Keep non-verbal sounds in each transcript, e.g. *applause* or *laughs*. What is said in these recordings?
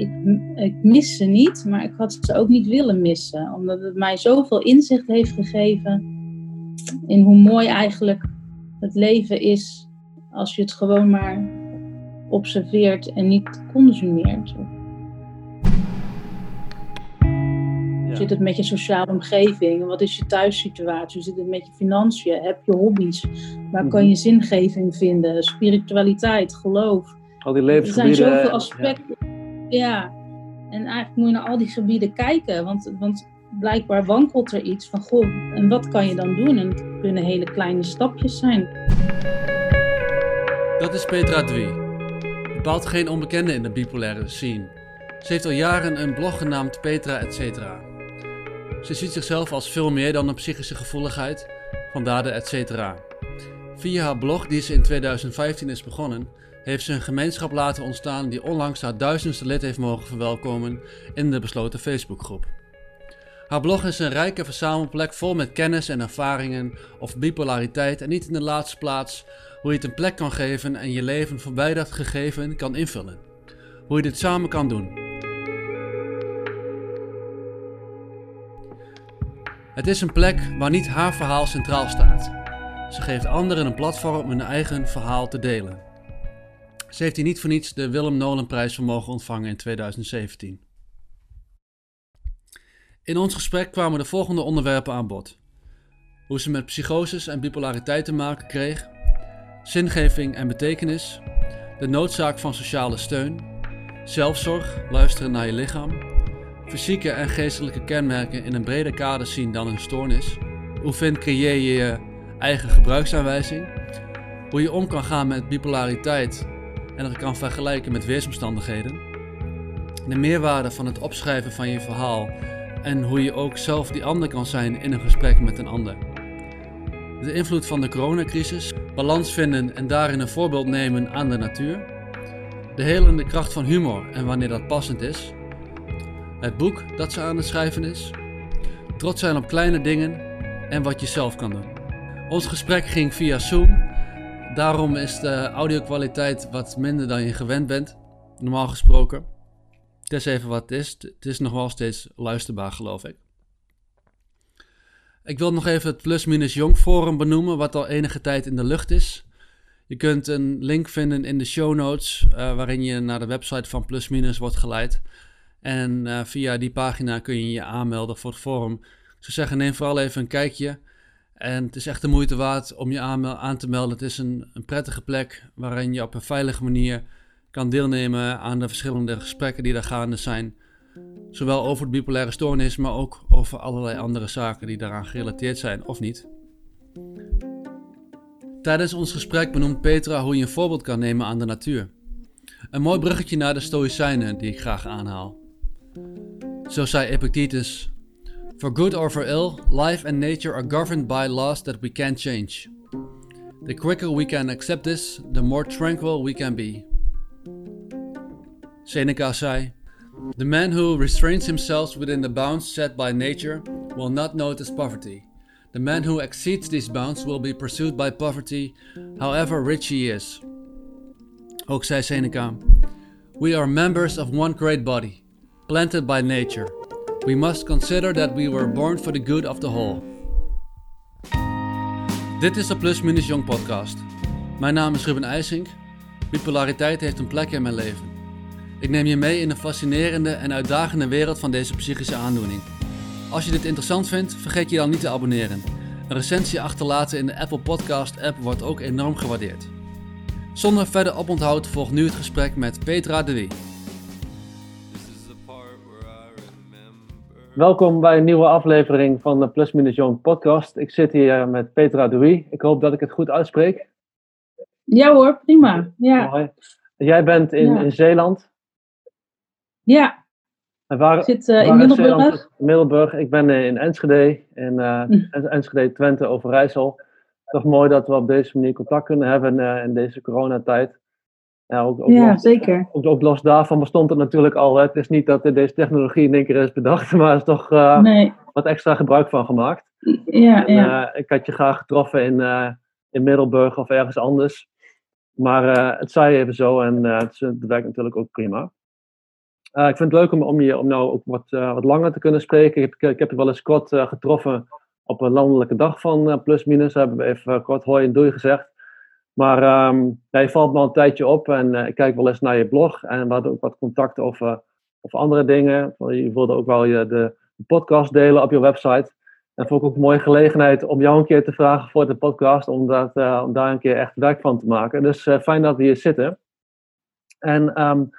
ik, ik mis ze niet, maar ik had ze ook niet willen missen. Omdat het mij zoveel inzicht heeft gegeven in hoe mooi eigenlijk het leven is als je het gewoon maar observeert en niet consumeert. Hoe zit het met je sociale omgeving? Wat is je thuissituatie? Hoe zit het met je financiën? Heb je hobby's? Waar kan je zingeving vinden? Spiritualiteit, geloof. Al die levensgebieden. Er zijn zoveel aspecten. Ja. En eigenlijk moet je naar al die gebieden kijken. Want, want blijkbaar wankelt er iets van, goh, en wat kan je dan doen? En het kunnen hele kleine stapjes zijn. Dat is Petra Dwie. Bepaalt geen onbekende in de bipolaire scene. Ze heeft al jaren een blog genaamd Petra etc. Ze ziet zichzelf als veel meer dan een psychische gevoeligheid, vandaar de etc. Via haar blog, die ze in 2015 is begonnen, heeft ze een gemeenschap laten ontstaan die onlangs haar duizendste lid heeft mogen verwelkomen in de besloten Facebookgroep. Haar blog is een rijke verzamelplek vol met kennis en ervaringen over bipolariteit en niet in de laatste plaats hoe je het een plek kan geven en je leven voorbij dat gegeven kan invullen. Hoe je dit samen kan doen. Het is een plek waar niet haar verhaal centraal staat. Ze geeft anderen een platform om hun eigen verhaal te delen. Ze heeft hier niet voor niets de Willem Nolan prijs voor mogen ontvangen in 2017. In ons gesprek kwamen de volgende onderwerpen aan bod. Hoe ze met psychoses en bipolariteit te maken kreeg, zingeving en betekenis, de noodzaak van sociale steun, zelfzorg, luisteren naar je lichaam, fysieke en geestelijke kenmerken in een breder kader zien dan een stoornis, hoe vind creëer je je eigen gebruiksaanwijzing, hoe je om kan gaan met bipolariteit en dat kan vergelijken met weersomstandigheden, de meerwaarde van het opschrijven van je verhaal en hoe je ook zelf die ander kan zijn in een gesprek met een ander. De invloed van de coronacrisis, balans vinden en daarin een voorbeeld nemen aan de natuur. De helende kracht van humor en wanneer dat passend is. Het boek dat ze aan het schrijven is. Trots zijn op kleine dingen en wat je zelf kan doen. Ons gesprek ging via Zoom. Daarom is de audio-kwaliteit wat minder dan je gewend bent, normaal gesproken. Het is even wat het is. Het is nog wel steeds luisterbaar, geloof ik. Ik wil nog even het Plus Minus Jong Forum benoemen, wat al enige tijd in de lucht is. Je kunt een link vinden in de show notes, uh, waarin je naar de website van Plus Minus wordt geleid. En uh, via die pagina kun je je aanmelden voor het forum. Ik zou zeggen, neem vooral even een kijkje. En het is echt de moeite waard om je aan te melden. Het is een, een prettige plek waarin je op een veilige manier kan deelnemen aan de verschillende gesprekken die daar gaande zijn. Zowel over het bipolaire stoornis, maar ook over allerlei andere zaken die daaraan gerelateerd zijn of niet. Tijdens ons gesprek benoemt Petra hoe je een voorbeeld kan nemen aan de natuur. Een mooi bruggetje naar de Stoïcijnen die ik graag aanhaal. Zo zei Epictetus: For good or for ill, life and nature are governed by laws that we can't change. The quicker we can accept this, the more tranquil we can be. Seneca zei: The man who restrains himself within the bounds set by nature will not notice poverty. The man who exceeds these bounds will be pursued by poverty, however rich he is. Ook zei Seneca: We are members of one great body, planted by nature. We must consider that we were born for the good of the whole. Dit is de Plus Minus Jong podcast. Mijn naam is Ruben IJsink. Bipolariteit heeft een plek in mijn leven. Ik neem je mee in de fascinerende en uitdagende wereld van deze psychische aandoening. Als je dit interessant vindt, vergeet je dan niet te abonneren. Een recensie achterlaten in de Apple Podcast app wordt ook enorm gewaardeerd. Zonder verder oponthoud volgt nu het gesprek met Petra de Wie. Welkom bij een nieuwe aflevering van de Plus Minus Young podcast. Ik zit hier met Petra Wie. Ik hoop dat ik het goed uitspreek. Ja hoor, prima. Ja. Jij bent in, in Zeeland. Ja. Waar, ik zit uh, in Middelburg. Middelburg. Ik ben in Enschede, in uh, Enschede, Twente, Overijssel. Toch mooi dat we op deze manier contact kunnen hebben uh, in deze coronatijd. Ja, ook, ook ja los, zeker. Ook, ook, los daarvan bestond het natuurlijk al. Het is niet dat deze technologie in één keer is bedacht, *laughs* maar er is toch nee. wat extra gebruik van gemaakt. Ja, en, ja. ik had je graag getroffen in, in Middelburg of ergens anders. Maar het zei even zo en het, het werkt natuurlijk ook prima. ik vind het leuk om, om, je, om nou ook wat, wat langer te kunnen spreken. Ik heb, ik heb je wel eens kort getroffen op een landelijke dag van plus minus. Hebben we even kort hoi en doei gezegd. Maar um, je valt me al een tijdje op en ik kijk wel eens naar je blog. En we hadden ook wat contact over, over andere dingen. Je wilde ook wel je, de, podcast delen op je website. En vond ik ook een mooie gelegenheid om jou een keer te vragen voor de podcast, om, dat, uh, om daar een keer echt werk van te maken. Dus uh, fijn dat we hier zitten. En um,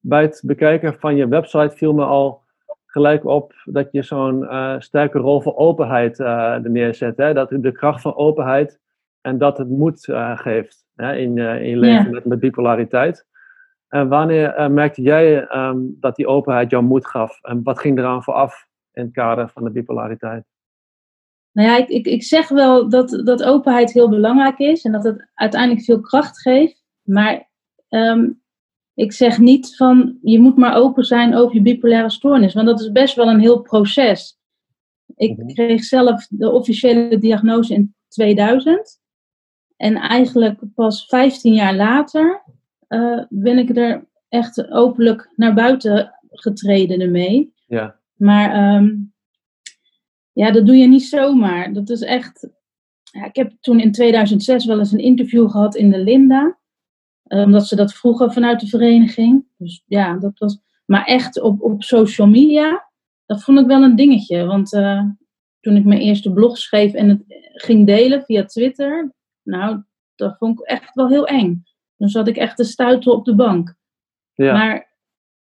bij het bekijken van je website viel me al gelijk op dat je zo'n sterke rol voor openheid er neerzet. Hè? Dat de kracht van openheid en dat het moed geeft hè? In, in je leven met, met bipolariteit. En wanneer merkte jij um, dat die openheid jou moed gaf? En wat ging eraan vooraf in het kader van de bipolariteit? Nou ja, ik, ik, ik zeg wel dat, dat openheid heel belangrijk is en dat het uiteindelijk veel kracht geeft. Maar ehm, ik zeg niet van je moet maar open zijn over je bipolaire stoornis, want dat is best wel een heel proces. Ik mhm. kreeg zelf de officiële diagnose in 2000. En eigenlijk pas 15 jaar later uh, ben ik er echt openlijk naar buiten getreden ermee. Ja. Maar um, ja, dat doe je niet zomaar. Dat is echt. Ja, ik heb toen in 2006 wel eens een interview gehad in de Linda. Eh, omdat ze dat vroegen vanuit de vereniging. Dus ja, dat was. Maar echt op, op social media, dat vond ik wel een dingetje. Want uh, toen ik mijn eerste blog schreef en het ging delen via Twitter. Nou, dat vond ik echt wel heel eng. Dan zat ik echt te stuiten op de bank. Ja. Maar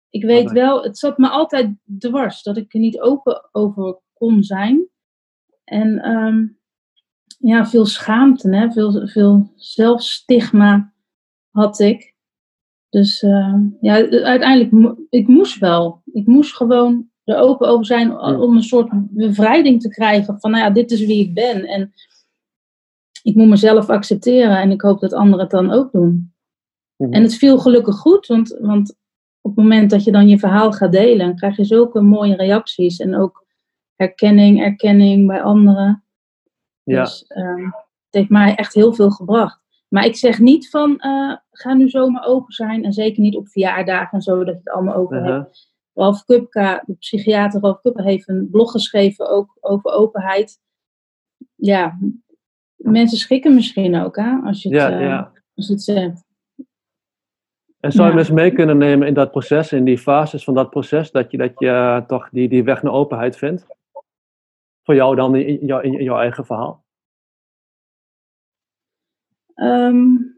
ik weet wel, het zat me altijd dwars dat ik er niet open over kon zijn. En um, ja, veel schaamte, hè? Veel, veel zelfstigma had ik. Dus uh, ja, uiteindelijk, ik moest wel. Ik moest gewoon er open over zijn om een soort bevrijding te krijgen van, nou ja, dit is wie ik ben. En ik moet mezelf accepteren en ik hoop dat anderen het dan ook doen. Mhm. En het viel gelukkig goed, want, want op het moment dat je dan je verhaal gaat delen, krijg je zulke mooie reacties en ook herkenning, erkenning bij anderen. Ja. Dus uh, het heeft mij echt heel veel gebracht. Maar ik zeg niet van, uh, ga nu zomaar open zijn. En zeker niet op verjaardagen en zo, dat je het allemaal open uh -huh. hebt. Ralf Kupka, de psychiater Ralf Kupka, heeft een blog geschreven ook over openheid. Ja, mensen schrikken misschien ook, hè, als je het, ja, ja. Als je het zegt. En zou je mensen mee kunnen nemen in dat proces, in die fases van dat proces, dat je, dat je toch die, die weg naar openheid vindt? voor jou dan in, jou, in, jouw eigen verhaal? Um,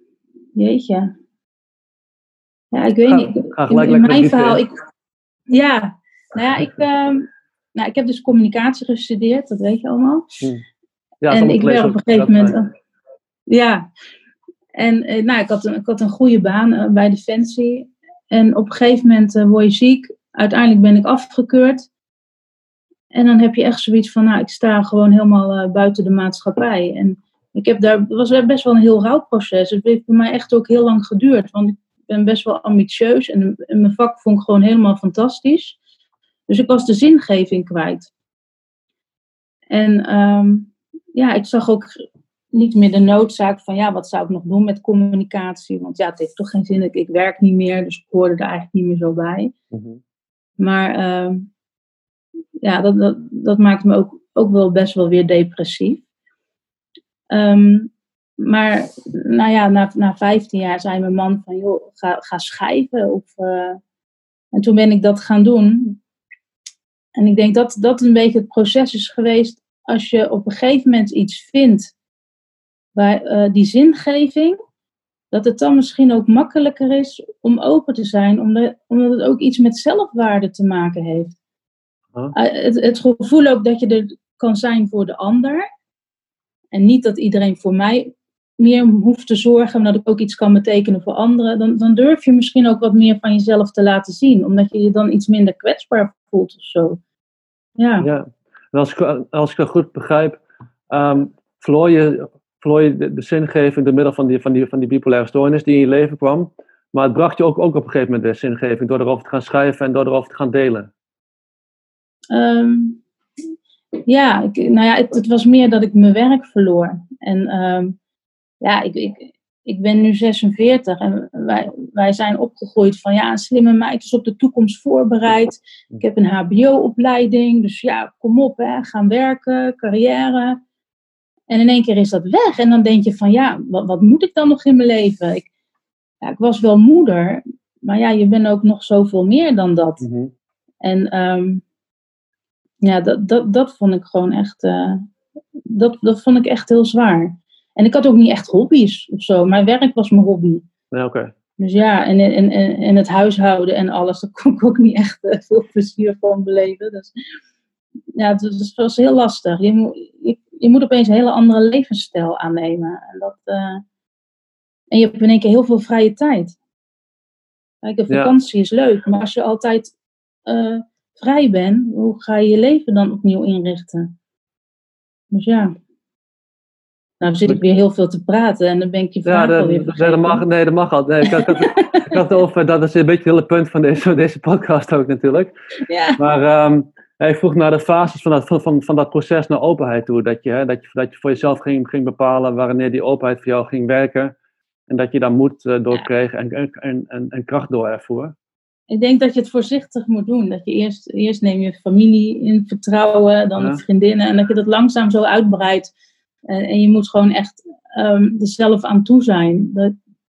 jeetje. Ja, ik weet niet. Ga in, in mijn verhaal, ik, ja, nou ja, ik, um, nou, ik heb dus communicatie gestudeerd, dat weet je allemaal. Hmm. Ja, en ik werd op een gegeven moment. ja, en eh, nou, ik, had een, ik had een goede baan uh, bij Defensie. En op een gegeven moment word je ziek. Uiteindelijk ben ik afgekeurd. En dan heb je echt zoiets van, nou, ik sta gewoon helemaal uh, buiten de maatschappij. En ik heb daar, het was best wel een heel rouwproces. Het heeft voor mij echt ook heel lang geduurd. Want ik ben best wel ambitieus en, en mijn vak vond ik gewoon helemaal fantastisch. Dus ik was de zingeving kwijt. En um, ja, ik zag ook niet meer de noodzaak van, ja, wat zou ik nog doen met communicatie? Want ja, het heeft toch geen zin, ik, ik werk niet meer, dus ik hoorde er eigenlijk niet meer zo bij. Mm -hmm. Maar um, ja, dat, dat, dat maakt me ook, ook wel best wel weer depressief. Um, maar nou ja, na, na 15 jaar zei mijn man van, joh, ga, ga schrijven. Of, uh, en toen ben ik dat gaan doen. En ik denk dat dat een beetje het proces is geweest. Als je op een gegeven moment iets vindt, waar, uh, die zingeving, dat het dan misschien ook makkelijker is om open te zijn, omdat, omdat het ook iets met zelfwaarde te maken heeft. Eh, het, het, gevoel ook dat je er kan zijn voor de ander. En niet dat iedereen voor mij meer hoeft te zorgen, maar dat ik ook iets kan betekenen voor anderen. Dan, dan durf je misschien ook wat meer van jezelf te laten zien, omdat je je dan iets minder kwetsbaar voelt of zo. Ja. ja. En als ik, als ik dat goed begrijp, um, verloor je, de, zingeving door middel van die, van, die, van die bipolaire stoornis die in je leven kwam. Maar het bracht je ook, ook op een gegeven moment de zingeving door erover te gaan schrijven en door erover te gaan delen. Um, ja, ik, nou ja, het, het, was meer dat ik mijn werk verloor. En um, ja, ik, ik, ik ben nu 46 en wij, wij zijn opgegroeid van ja, een slimme meid is op de toekomst voorbereid. Ik heb een HBO-opleiding, dus ja, kom op, hè, gaan werken, carrière. En in één keer is dat weg. En dan denk je van ja, wat, wat moet ik dan nog in mijn leven? Ik, ja, ik was wel moeder, maar ja, je bent ook nog zoveel meer dan dat. Mhm. En ehm, ja, dat, dat, dat vond ik gewoon echt, eh, dat, dat vond ik echt heel zwaar. En ik had ook niet echt hobby's of zo. Mijn werk was mijn hobby. Ja, oké. Dus ja, en, en, en, en het huishouden en alles, daar kon ik ook niet echt eh, veel plezier van beleven. Dus ja, het was, het was heel lastig. Je, moet je, je moet opeens een hele andere levensstijl aannemen. En, dat, eh, en je hebt in één keer heel veel vrije tijd. Kijk, een Ja. vakantie is leuk, maar als je altijd eh, vrij bent, hoe ga je je leven dan opnieuw inrichten? Dus ja. Nou zit ik weer heel veel te praten en dan ben ik je Ja, vraag alweer nee, dat mag, nee, dat mag al. Nee, ik, had, ik, had, *laughs* over, dat is een beetje het hele punt van deze, deze podcast ook natuurlijk. Ja. Maar ehm, ja, ik vroeg naar de fases van dat, van, van, van dat proces naar openheid toe. Dat je, hè, dat je, dat je voor jezelf ging, ging bepalen wanneer die openheid voor jou ging werken. En dat je daar moed eh, door Ja. kreeg en, en, en, en, kracht door ervoer. Ik denk dat je het voorzichtig moet doen. Dat je eerst, eerst neem je familie in vertrouwen, dan Ja. de vriendinnen. En dat je dat langzaam zo uitbreidt. En, en je moet gewoon echt ehm, er zelf aan toe zijn. Dat,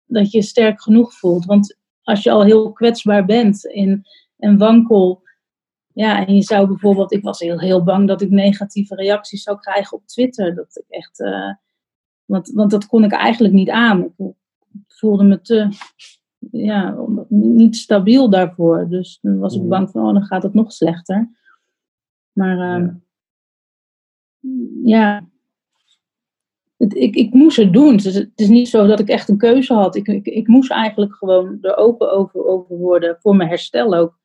dat je sterk genoeg voelt. Want als je al heel kwetsbaar bent in, en wankel. Ja, en je zou bijvoorbeeld, ik was heel, heel bang dat ik negatieve reacties zou krijgen op Twitter. Dat ik echt, eh, want, want dat kon ik eigenlijk niet aan. Ik voelde me te, ja, niet stabiel daarvoor. Dus dan was ik Mhm. bang van, oh, dan gaat het nog slechter. Maar ehm, Ja. ja, het, ik, ik moest het doen. Het is, het is niet zo dat ik echt een keuze had. Ik, ik, ik moest eigenlijk gewoon er open over, over worden voor mijn herstel ook.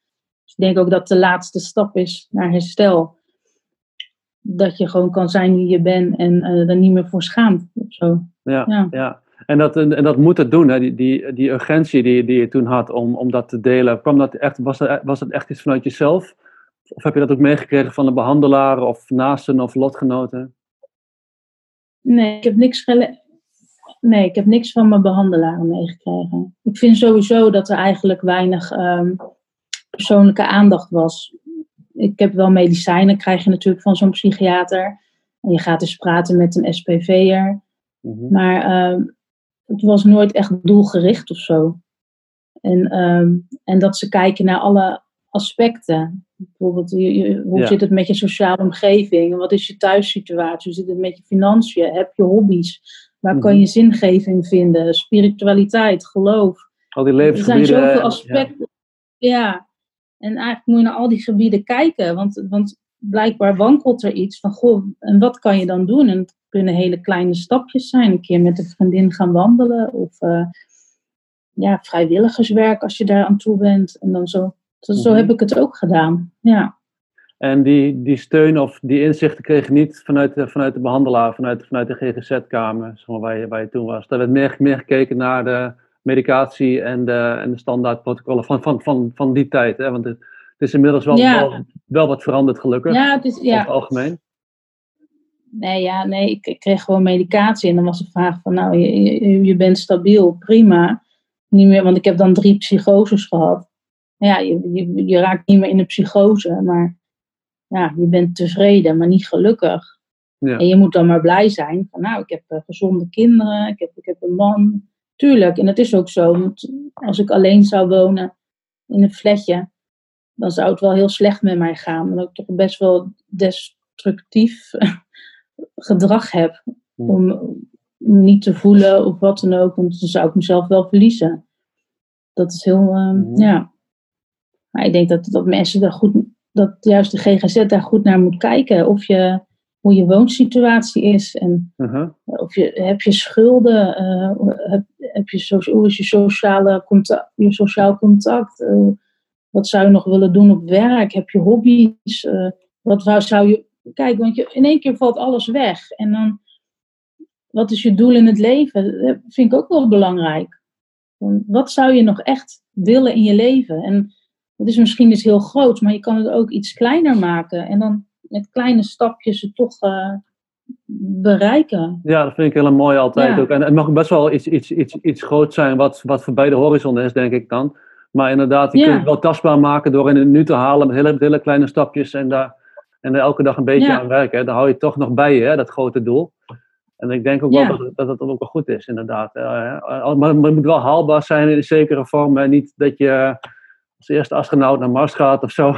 Dus ik denk ook dat de laatste stap is naar herstel. Dat je gewoon kan zijn wie je bent en eh er niet meer voor schaamt. Of zo. Ja, Ja. ja. En, dat, en dat moet het doen, hè? Die, die, die urgentie die, die je toen had om, om dat te delen. Kwam dat echt, was, dat, was dat echt iets vanuit jezelf? Of heb je dat ook meegekregen van de behandelaar of naasten of lotgenoten? Nee, ik heb niks Nee, ik heb niks van mijn behandelaren meegekregen. Ik vind sowieso dat er eigenlijk weinig ehm, persoonlijke aandacht was. Ik heb wel medicijnen, krijg je natuurlijk van zo'n psychiater. En je gaat dus praten met een SPV'er. Mhm. Maar ehm, het was nooit echt doelgericht of zo. En, ehm, en dat ze kijken naar alle aspecten. Bijvoorbeeld, je, je- hoe Ja. zit het met je sociale omgeving? Wat is je thuissituatie? Hoe zit het met je financiën? Heb je hobby's? Waar kan Mhm. je zingeving vinden? Spiritualiteit, geloof. Al die Er zijn levensgebieden. zoveel ja. aspecten. Ja. En eigenlijk moet je naar al die gebieden kijken. Want, want blijkbaar wankelt er iets van, goh, en wat kan je dan doen? En het kunnen hele kleine stapjes zijn. Een keer met een vriendin gaan wandelen. Of eh, ja, vrijwilligerswerk als je daar aan toe bent. En dan zo. Zo, zo Mhm. heb ik het ook gedaan. Ja. En die, die steun of die inzichten kreeg je niet vanuit de, vanuit de behandelaar, vanuit, vanuit de GGZ-kamer, zeg maar, waar, je, waar je toen was. Daar werd meer, meer gekeken naar de medicatie en de, en de standaardprotocollen van, van, van, van die tijd. Hè? Want het, het is inmiddels wel, Ja. wel, wel wat veranderd, gelukkig, Ja, het is, over het ja. algemeen. Nee, ja, nee, ik, ik kreeg gewoon medicatie. En dan was de vraag van, nou, je, je, je bent stabiel, prima. Niet meer, want ik heb dan drie psychoses gehad. Ja, je, je, je raakt niet meer in de psychose, maar ja, je bent tevreden, maar niet gelukkig. Ja. En je moet dan maar blij zijn van, nou, ik heb eh, gezonde kinderen, ik heb, ik heb een man. Tuurlijk, en het is ook zo, want als ik alleen zou wonen in een flatje, dan zou het wel heel slecht met mij gaan. Omdat ik toch best wel destructief *laughs* gedrag heb. Om niet te voelen of wat dan ook, want dan zou ik mezelf wel verliezen. Dat is heel, ehm, ja. Maar ik denk dat, dat mensen daar goed, dat juist de GGZ daar goed naar moet kijken. Of je, hoe je woonsituatie is en Uh-huh. of je, heb je schulden, eh, heb, heb je, so- hoe is je, sociale contact, je sociaal contact, Eh, wat zou je nog willen doen op werk, heb je hobby's, Eh, wat zou je, kijk, want je, in één keer valt alles weg en dan, wat is je doel in het leven, dat vind ik ook wel belangrijk. Wat zou je nog echt willen in je leven? En dat is misschien dus heel groot, maar je kan het ook iets kleiner maken en dan met kleine stapjes het toch eh, bereiken. Ja, dat vind ik heel mooi altijd Ja. ook. En het mag best wel iets, iets, iets, iets groots zijn wat, wat voorbij de horizon is, denk ik dan. Maar inderdaad, je Ja. kunt het wel tastbaar maken door in het nu te halen met hele, hele kleine stapjes en daar, en daar elke dag een beetje Ja. aan werken. Dan hou je toch nog bij je, hè, dat grote doel. En ik denk ook wel dat, dat het ook wel goed is, inderdaad. Eh, eh, maar, maar het moet wel haalbaar zijn in een zekere vorm. En niet dat je als eerste astronaut naar Mars gaat of zo. *laughs*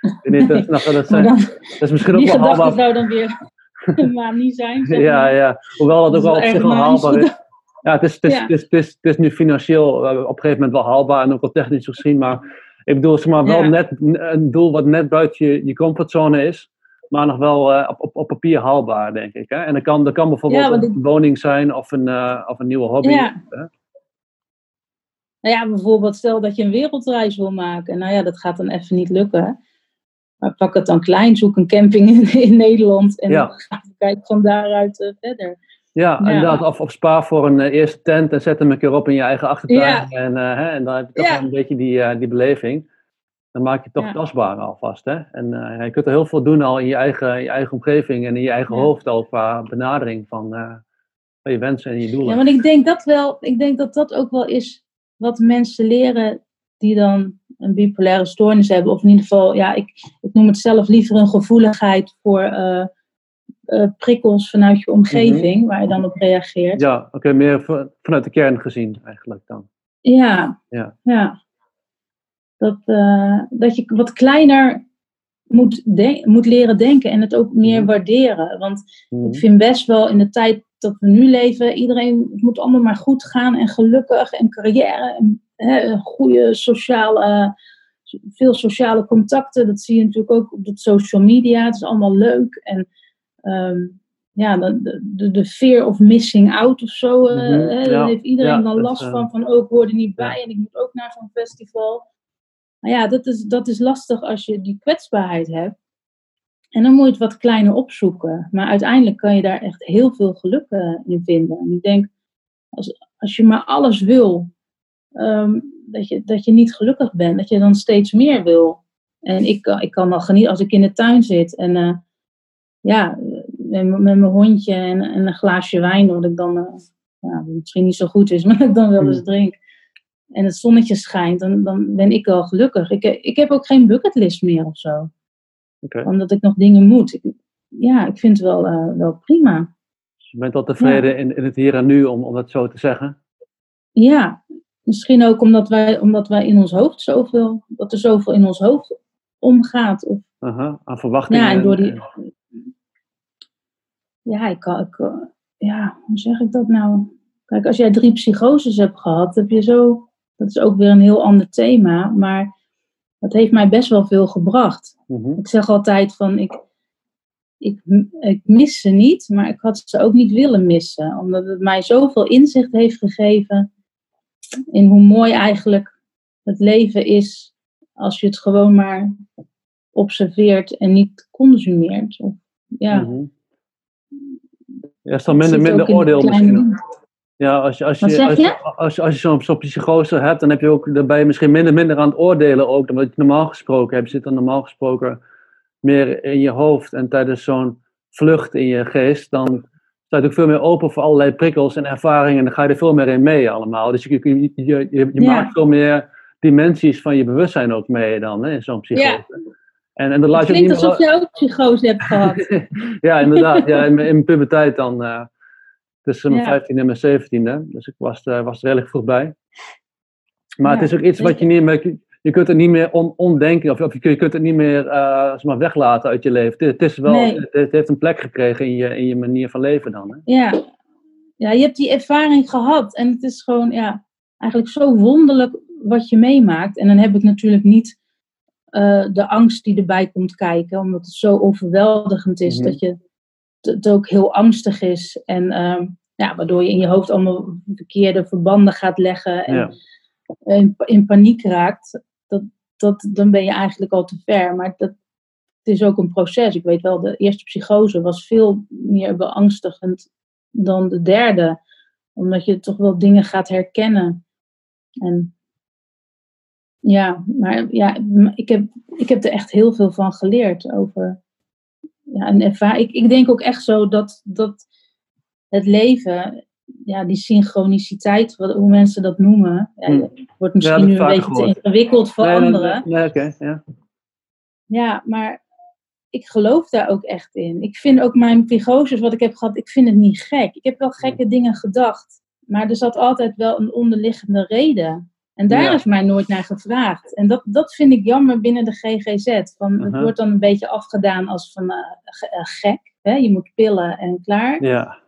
Ik weet niet, dat, dat, *laughs* zijn, dan, dat is misschien ook die wel gedachte haalbaar. zou dan weer *laughs* maar niet zijn. zeg Ja, maar. ja. Hoewel dat Dat ook wel op zich wel haalbaar is. Ja, het is, het, is, Ja. Het, is, het, is, het is nu financieel eh, op een gegeven moment wel haalbaar en ook wel technisch gezien. Maar ik bedoel, zeg maar, wel Ja. net een doel wat net buiten je, je comfortzone is. Maar nog wel eh, op, op, op papier haalbaar, denk ik. Hè? En dat kan, dat kan bijvoorbeeld Ja, een woning zijn of een, eh, of een nieuwe hobby. Ja. hè? Nou ja, bijvoorbeeld stel dat je een wereldreis wil maken. Nou ja, dat gaat dan even niet lukken. Maar pak het dan klein, zoek een camping in, *laughs* in Nederland en Ja. kijken van daaruit eh, verder. Ja, Ja. inderdaad. Of, of spaar voor een eh, eerste tent en zet hem een keer op in je eigen achtertuin. Ja. En, eh, hè, en dan heb je toch Ja. een beetje die, die beleving. Dan maak je het toch tastbaar alvast. Hè? En je kunt er heel veel doen al in je eigen, je eigen omgeving en in je eigen hoofd al qua benadering van, van je wensen en je doelen. Ja, want ik denk dat wel, ik denk dat dat ook wel is wat mensen leren die dan een bipolaire stoornis hebben. Of in ieder geval, ja, ik, ik noem het zelf liever een gevoeligheid voor eh, eh, prikkels vanuit je omgeving, waar je dan op reageert. Ja, oké, meer vanuit de kern gezien eigenlijk dan. Ja, Ja. ja. Dat, eh, dat je wat kleiner moet, moet leren denken en het ook meer Mhm. waarderen. Want Mhm. ik vind best wel in de tijd dat we nu leven, iedereen het moet allemaal maar goed gaan en gelukkig en carrière en hè, goede sociale, veel sociale contacten. Dat zie je natuurlijk ook op de social media. Het is allemaal leuk en ehm, ja, de, de- fear of missing out of zo, eh, Mhm, hè, ja, daar heeft iedereen ja, dan last eh, van, van ook word er niet bij en ik moet ook naar zo'n festival. Maar ja, dat is, dat is lastig als je die kwetsbaarheid hebt. En dan moet je het wat kleiner opzoeken. Maar uiteindelijk kan je daar echt heel veel geluk eh, in vinden. En ik denk, als, als je maar alles wil, ehm, dat, je, dat je niet gelukkig bent. Dat je dan steeds meer wil. En ik, kan- ik kan wel genieten als ik in de tuin zit. En eh, ja, met, mijn hondje en, en een glaasje wijn, wat ik dan eh, ja, misschien niet zo goed is, *laughs* maar dat ik dan wel eens Hmm. drink. En het zonnetje schijnt, dan, dan ben ik wel gelukkig. Ik, ik heb ook geen bucketlist meer of zo Omdat ik nog dingen moet. Ik, ja, ik vind het wel, eh, wel prima. Dus je bent al tevreden in, in het hier en nu, om, om dat zo te zeggen. Ja, misschien ook omdat wij, omdat wij in ons hoofd zoveel, dat er zoveel in ons hoofd omgaat. Of, Aha, aan verwachtingen. ja, en door die. Ja, ik kan, ik, eh, ja, hoe zeg ik dat nou? Kijk, als jij drie psychoses hebt gehad, heb je zo. Dat is ook weer een heel ander thema, maar dat heeft mij best wel veel gebracht. Mhm. Ik zeg altijd van, ik, ik, ik mis ze niet, maar ik had ze ook niet willen missen. Omdat het mij zoveel inzicht heeft gegeven in hoe mooi eigenlijk het leven is als je het gewoon maar observeert en niet consumeert. Of, ja, Mhm. Ja, is dan minder, minder oordeel misschien. Ja, als je, als je, als je? je, als, je- als je zo'n zo'n psychose hebt, dan heb je ook daarbij misschien minder, minder aan het oordelen ook dan wat je normaal gesproken hebt. Je zit dan normaal gesproken meer in je hoofd en tijdens zo'n vlucht in je geest, dan sta je ook veel meer open voor allerlei prikkels en ervaringen en dan ga je er veel meer in mee allemaal. Dus je, je, je, je, je Ja. maakt veel meer dimensies van je bewustzijn ook mee dan, hè, in zo'n psychose. En, en dat laat Het je niet klinkt alsof je ook psychose hebt gehad. *laughs* ja, inderdaad. Ja, in, *laughs* in puberteit dan. eh, tussen mijn Ja. 15 en mijn 17e. Dus ik was, eh, was er redelijk vroeg bij. Maar het is ook iets wat je niet meer. Je kunt het niet meer on, ondenken. Of, of je, kunt- je kunt het niet meer eh, zeg maar weglaten uit je leven. Het, het is wel, Nee. het, het heeft een plek gekregen in je, in je manier van leven dan. Hè? Ja. ja, je hebt die ervaring gehad. En het is gewoon ja, eigenlijk zo wonderlijk wat je meemaakt. En dan heb ik natuurlijk niet eh, de angst die erbij komt kijken. Omdat het zo overweldigend is Mhm. dat je, het ook heel angstig is. En ehm, ja, waardoor je in je hoofd allemaal verkeerde verbanden gaat leggen. En Ja. in, in paniek raakt. Dat, dat, dan ben je eigenlijk al te ver. Maar dat, het is ook een proces. Ik weet wel, de eerste psychose was veel meer beangstigend dan de derde. Omdat je toch wel dingen gaat herkennen. En ja, maar ja, ik heb, ik heb er echt heel veel van geleerd over ja, een ervaring. Ik, ik denk ook echt zo dat, dat het leven, ja, die synchroniciteit, wat, hoe mensen dat noemen, ja, Hmm. wordt misschien Ja, nu een beetje te ingewikkeld voor nee, anderen. nee, nee, oké, ja. Ja, maar ik geloof daar ook echt in. Ik vind ook mijn psychoses wat ik heb gehad, ik vind het niet gek. Ik heb wel gekke dingen gedacht, maar er zat altijd wel een onderliggende reden. En daar Ja. is mij nooit naar gevraagd. En dat, dat vind ik jammer binnen de GGZ. Van, Het Mhm. wordt dan een beetje afgedaan als van eh, eh, gek. Hè? Je moet pillen en klaar. Ja,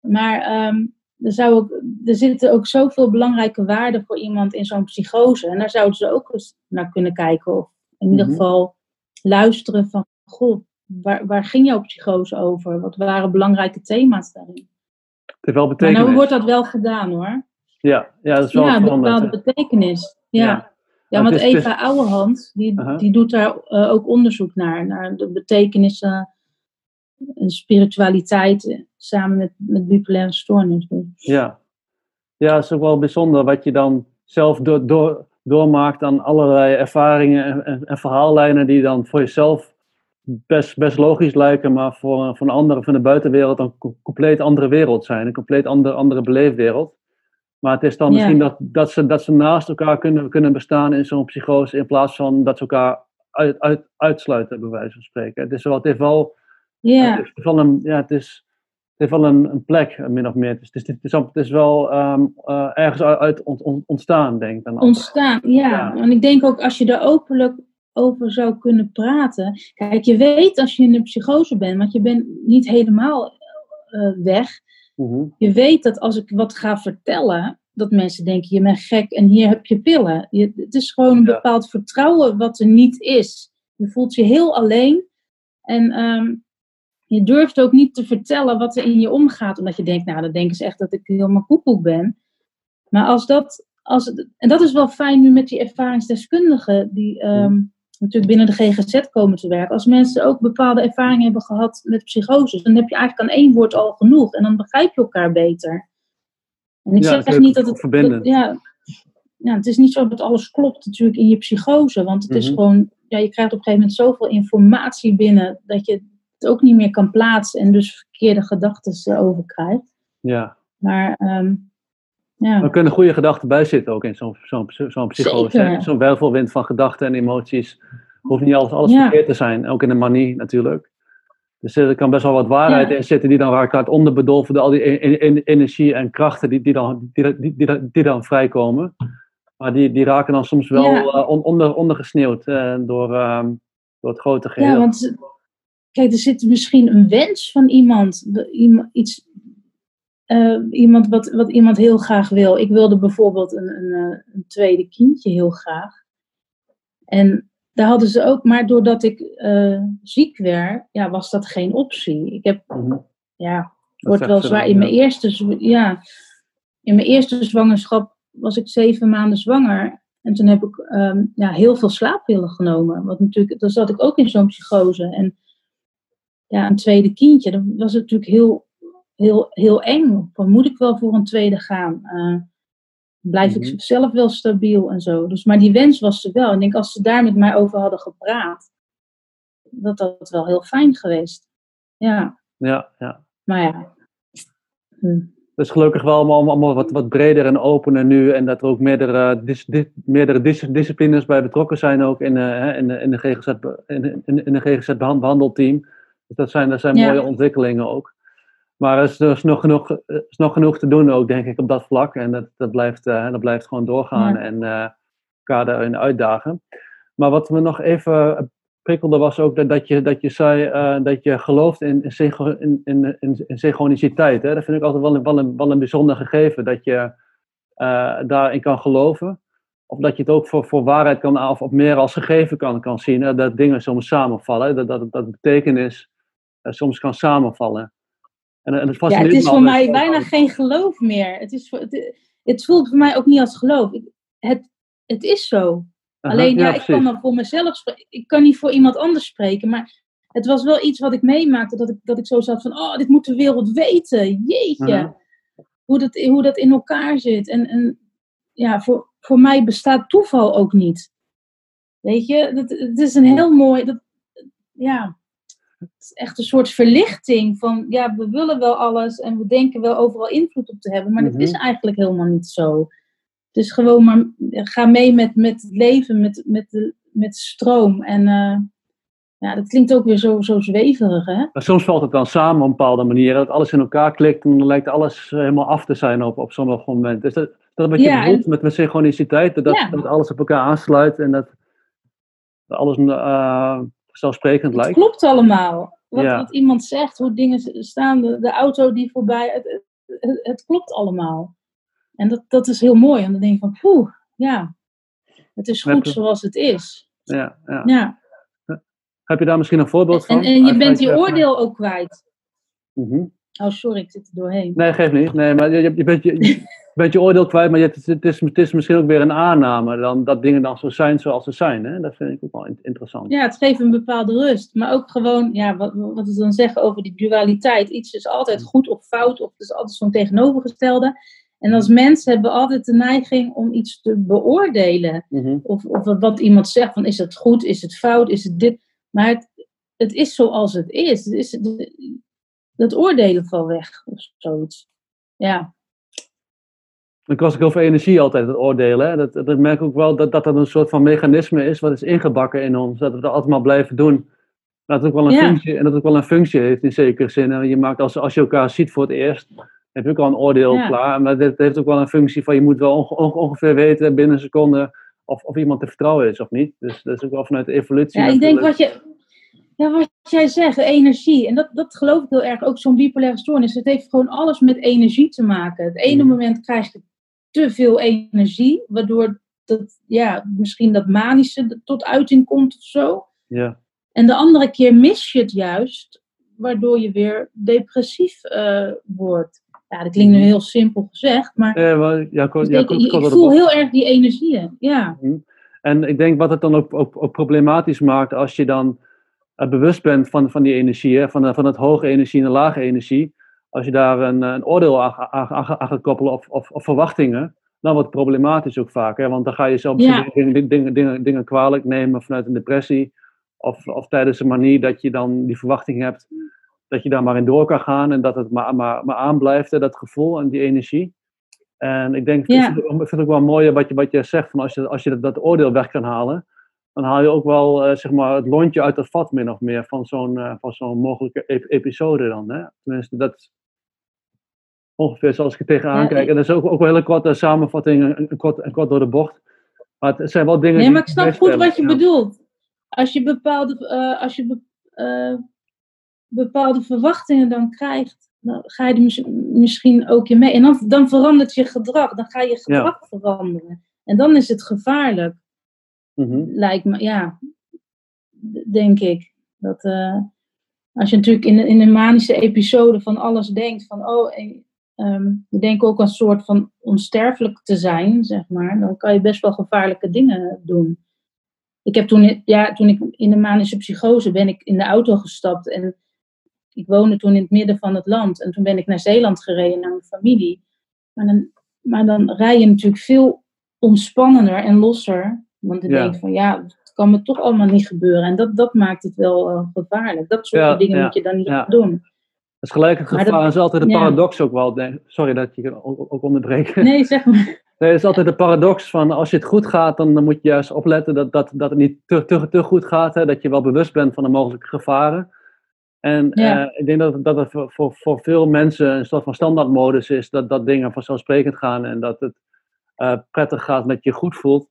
Maar ehm, er, zou ook, er zitten ook zoveel belangrijke waarden voor iemand in zo'n psychose. En daar zouden ze ook eens naar kunnen kijken. Of in ieder Mhm. geval luisteren van, goh, waar, waar ging jouw psychose over? Wat waren belangrijke thema's daarin? het heeft wel Maar nou wordt dat wel gedaan hoor. Ja, ja, dat is wel Ja, een bepaalde betekenis. Ja, Ja. want Eva Ouwehand, die, die doet daar eh, ook onderzoek naar. Naar de betekenissen en spiritualiteit eh, samen met, met bipolaire stoornis. Ja. ja, het is ook wel bijzonder wat je dan zelf door, door, doormaakt aan allerlei ervaringen en, en, en verhaallijnen die dan voor jezelf best, best logisch lijken, maar voor, voor een andere van de buitenwereld een co- compleet andere wereld zijn. Een compleet andere, andere beleefwereld. Maar het is dan misschien dat, dat, ze, dat ze naast elkaar kunnen, kunnen bestaan in zo'n psychose, in plaats van dat ze elkaar uit, uit, uitsluiten, bij wijze van spreken. Het, is wel, het heeft wel Ja, het heeft wel een, ja, het is, het heeft wel een, een plek, eh, min of meer. Het is, het is, het wel ehm, eh, ergens uit uit ont- ont- ontstaan, denk ik. dan ontstaan. Ja. Ja. en ik denk ook als je er openlijk over zou kunnen praten. Kijk, je weet als je in een psychose bent, want je bent niet helemaal eh, weg. Mhm. Je weet dat als ik wat ga vertellen, dat mensen denken, je bent gek en hier heb je pillen. Je, het is gewoon een Ja. bepaald vertrouwen wat er niet is. Je voelt je heel alleen en ehm, je durft ook niet te vertellen wat er in je omgaat, omdat je denkt, nou, dan denken ze echt dat ik helemaal koekoek ben. Maar als dat, als het, en dat is wel fijn nu met die ervaringsdeskundigen die ehm, natuurlijk binnen de GGZ komen te werken. Als mensen ook bepaalde ervaringen hebben gehad met psychoses, dan heb je eigenlijk aan één woord al genoeg en dan begrijp je elkaar beter. En ik Ja, zeg echt niet dat het. dat- ja, ja, het is niet zo dat alles klopt natuurlijk in je psychose, want het is Mhm. gewoon, ja, je krijgt op een gegeven moment zoveel informatie binnen dat je het ook niet meer kan plaatsen en dus verkeerde gedachten erover krijgt. Ja. Maar ehm, ja. Er kunnen goede gedachten bij zitten ook in zo'n zo'n zo'n psychose. Zo'n wervelwind van gedachten en emoties. Hoeft niet alles, alles Ja. verkeerd te zijn. Ook in de manie natuurlijk. Dus er kan best wel wat waarheid Ja. in zitten die dan raakt uit onderbedolven door al die e- e- e- energie en krachten die, die, dan, die, die, die, die dan vrijkomen. Maar die, die raken dan soms wel Ja. eh, on- onder, ondergesneeuwd eh, door, ehm, door het grote geheel. Ja, want kijk, er zit misschien een wens van iemand, iets, eh, iemand wat, wat iemand heel graag wil. Ik wilde bijvoorbeeld een, een, eh, een tweede kindje heel graag. En daar hadden ze ook, maar doordat ik eh, ziek werd, ja, was dat geen optie. Ik heb, Mhm. ja, wordt wel zwaar. dan, In ja. mijn, eerste, ja, in mijn eerste zwangerschap was ik zeven maanden zwanger. En toen heb ik ehm, ja, heel veel slaappillen genomen. Want natuurlijk, dan zat ik ook in zo'n psychose. En ja, een tweede kindje, dat was natuurlijk heel, heel, heel eng. Van, moet ik wel voor een tweede gaan? Eh, blijf Mhm. ik zelf wel stabiel en zo. Dus, maar die wens was er wel. En ik denk, als ze daar met mij over hadden gepraat, dat dat wel heel fijn geweest. Ja, Ja, ja. maar ja. Hm. Het is gelukkig wel allemaal, allemaal wat, wat breder en opener nu. En dat er ook meerdere, dis, meerdere dis- disciplines bij betrokken zijn ook in, hè, in, de, in de GGZ, in, in, in GGZ behandelteam. Dus dat zijn, dat zijn Ja. mooie ontwikkelingen ook. Maar er is, is nog genoeg, is nog genoeg te doen ook, denk ik, op dat vlak. En dat, dat, blijft, eh, dat blijft gewoon doorgaan Ja. en eh, elkaar daarin uitdagen. Maar wat me nog even prikkelde was ook dat, dat, je, dat je zei eh, dat je gelooft in, in, in, in, in, synchroniciteit. Hè? Dat vind ik altijd wel een, wel een, wel een bijzonder gegeven, dat je daarin kan geloven. Of dat je het ook voor, voor waarheid kan, of, of meer als gegeven kan, kan zien. Hè? Dat dingen soms samenvallen, hè? dat, dat, dat betekenis soms kan samenvallen. En, en het, Ja, het is voor mij bijna geen geloof meer. Het, is het, het voelt voor mij ook niet als geloof. Het, het is zo. Aha, Alleen ja, ik precies. kan dan voor mezelf spreken. Ik kan niet voor iemand anders spreken. Maar het was wel iets wat ik meemaakte. Dat ik, dat ik zo zat van, oh, dit moet de wereld weten. Jeetje. Aha. Hoe, dat, hoe dat in elkaar zit. En, en ja, voor, voor mij bestaat toeval ook niet. Weet je, het, het is een heel mooi... Dat, ja, is echt een soort verlichting van, ja, we willen wel alles en we denken wel overal invloed op te hebben, maar Mhm. dat is eigenlijk helemaal niet zo. Dus gewoon maar ga mee met, met het leven, met, met, de, met stroom. En eh, ja, dat klinkt ook weer zo, zo zweverig, hè? Maar soms valt het dan samen op een bepaalde manier, dat alles in elkaar klikt en dan lijkt alles eh, helemaal af te zijn op, op sommige momenten. Is dat, dat wat je Ja, bedoelt met, met synchroniciteit? Dat, Ja. dat alles op elkaar aansluit en dat, dat alles eh zelfsprekend Het klopt allemaal. Wat, Ja. wat iemand zegt, hoe dingen staan, de, de auto die voorbij, het, het, het klopt allemaal. En dat, dat is heel mooi. En dan denk ik van, poeh, ja, het is goed je- zoals het is. Ja, ja. Ja. Heb je daar misschien een voorbeeld van? En, en je bent je oordeel ook kwijt. Mhm. Oh, sorry, ik zit er doorheen. Nee, geeft niet. Nee, maar je, je, bent, je, je *laughs* bent je oordeel kwijt, maar je, het, is, het, is, misschien ook weer een aanname dan, dat dingen dan zo zijn zoals ze zijn. Hè? Dat vind ik ook wel in- interessant. Ja, het geeft een bepaalde rust. Maar ook gewoon, ja, wat, wat we dan zeggen over die dualiteit. Iets is altijd goed of fout, of het is altijd zo'n tegenovergestelde. En als mensen hebben we altijd de neiging om iets te beoordelen. Mhm. Of, of wat iemand zegt, van is het goed, is het fout, is het dit. Maar het, het is zoals het is. Het is dat oordelen valt weg, of zoiets. Ja, Ik was ook over energie altijd het oordelen. Hè? Dat, dat merk ik ook wel dat, dat dat een soort van mechanisme is wat is ingebakken in ons. Dat we dat altijd maar blijven doen. Dat het ook wel een Ja. functie, en dat het ook wel een functie heeft in zekere zin. En je maakt als, als je elkaar ziet voor het eerst, heb je ook al een oordeel Ja. klaar. Maar dit heeft ook wel een functie van je moet wel onge- onge- ongeveer weten binnen een seconde of, of iemand te vertrouwen is of niet. Dus dat is ook wel vanuit de evolutie. ja ik denk wat, je, ja, wat jij zegt, energie. En dat, dat geloof ik heel erg. Ook zo'n bipolaire stoornis. Het heeft gewoon alles met energie te maken. Het ene Mhm. moment krijg je te veel energie, waardoor dat, ja, misschien dat manische tot uiting komt of zo. Ja. En de andere keer mis je het juist, waardoor je weer depressief eh, wordt. Ja, dat klinkt nu heel simpel gezegd, maar ja, dus ik, op voel heel erg die energieën. Ja, En ik denk wat het dan ook, ook, ook problematisch maakt als je dan bewust bent van, van die energie, van, de- van het hoge energie en de lage energie. Als je daar een, een oordeel aan, aan, aan, aan gaat koppelen of, of, of verwachtingen, dan wordt het problematisch ook vaak. Hè, want dan ga je zelf Ja. dingen, dingen, dingen, dingen kwalijk nemen vanuit een depressie. Of, of tijdens een manier dat je dan die verwachting hebt dat je daar maar in door kan gaan en dat het maar, maar, maar aanblijft, hè, dat gevoel en die energie. En ik denk, Ja. ik vind het ook- ik vind het ook wel mooi wat je, wat je zegt, van als je, als je dat, dat oordeel weg kan halen, dan haal je ook wel eh, zeg maar het lontje uit het vat, min of meer, van zo'n eh, van zo'n mogelijke ep- episode dan. Hè? Tenminste, dat is ongeveer zoals ik er tegenaan Ja, kijk. ik- En dat is ook, ook wel een hele korte samenvatting, een, een, kort, een kort door de bocht. Maar het zijn wel dingen nee, maar ik snap goed wat je ja. bedoelt. Als je bepaalde, eh, als je be- bepaalde verwachtingen dan krijgt, dan ga je er mis- misschien ook in mee. En dan, dan verandert je gedrag, dan ga je gedrag veranderen. En dan is het gevaarlijk. Mhm. lijkt me, ja, denk ik. Dat eh, als je natuurlijk in, in een manische episode van alles denkt, van oh, eh, ehm, je denkt ook een soort van onsterfelijk te zijn, zeg maar, dan kan je best wel gevaarlijke dingen doen. Ik heb toen, ja, toen ik in de manische psychose ben ik in de auto gestapt en ik woonde toen in het midden van het land en toen ben ik naar Zeeland gereden naar mijn familie. Maar dan, maar dan rij je natuurlijk veel ontspannender en losser. Want Ja. denk van ja, het kan me toch allemaal niet gebeuren. En dat, dat maakt het wel eh, gevaarlijk. Dat soort Ja, dingen moet je dan niet ja. doen. Dat is gelijk het Maar gevaar. dat- is altijd de paradox ook wel. Sorry dat je ook, ook onderbreek. *laughs* Nee, zeg maar. *laughs* Nee, het is altijd de paradox van als je het goed gaat, dan, dan moet je juist opletten dat, dat, dat het niet te, te, te goed gaat. Hè, dat je wel bewust bent van de mogelijke gevaren. En Ja. eh, ik denk dat, dat het voor, voor, voor veel mensen een soort van standaardmodus is dat, dat dingen vanzelfsprekend gaan en dat het eh, prettig gaat, dat je je goed voelt.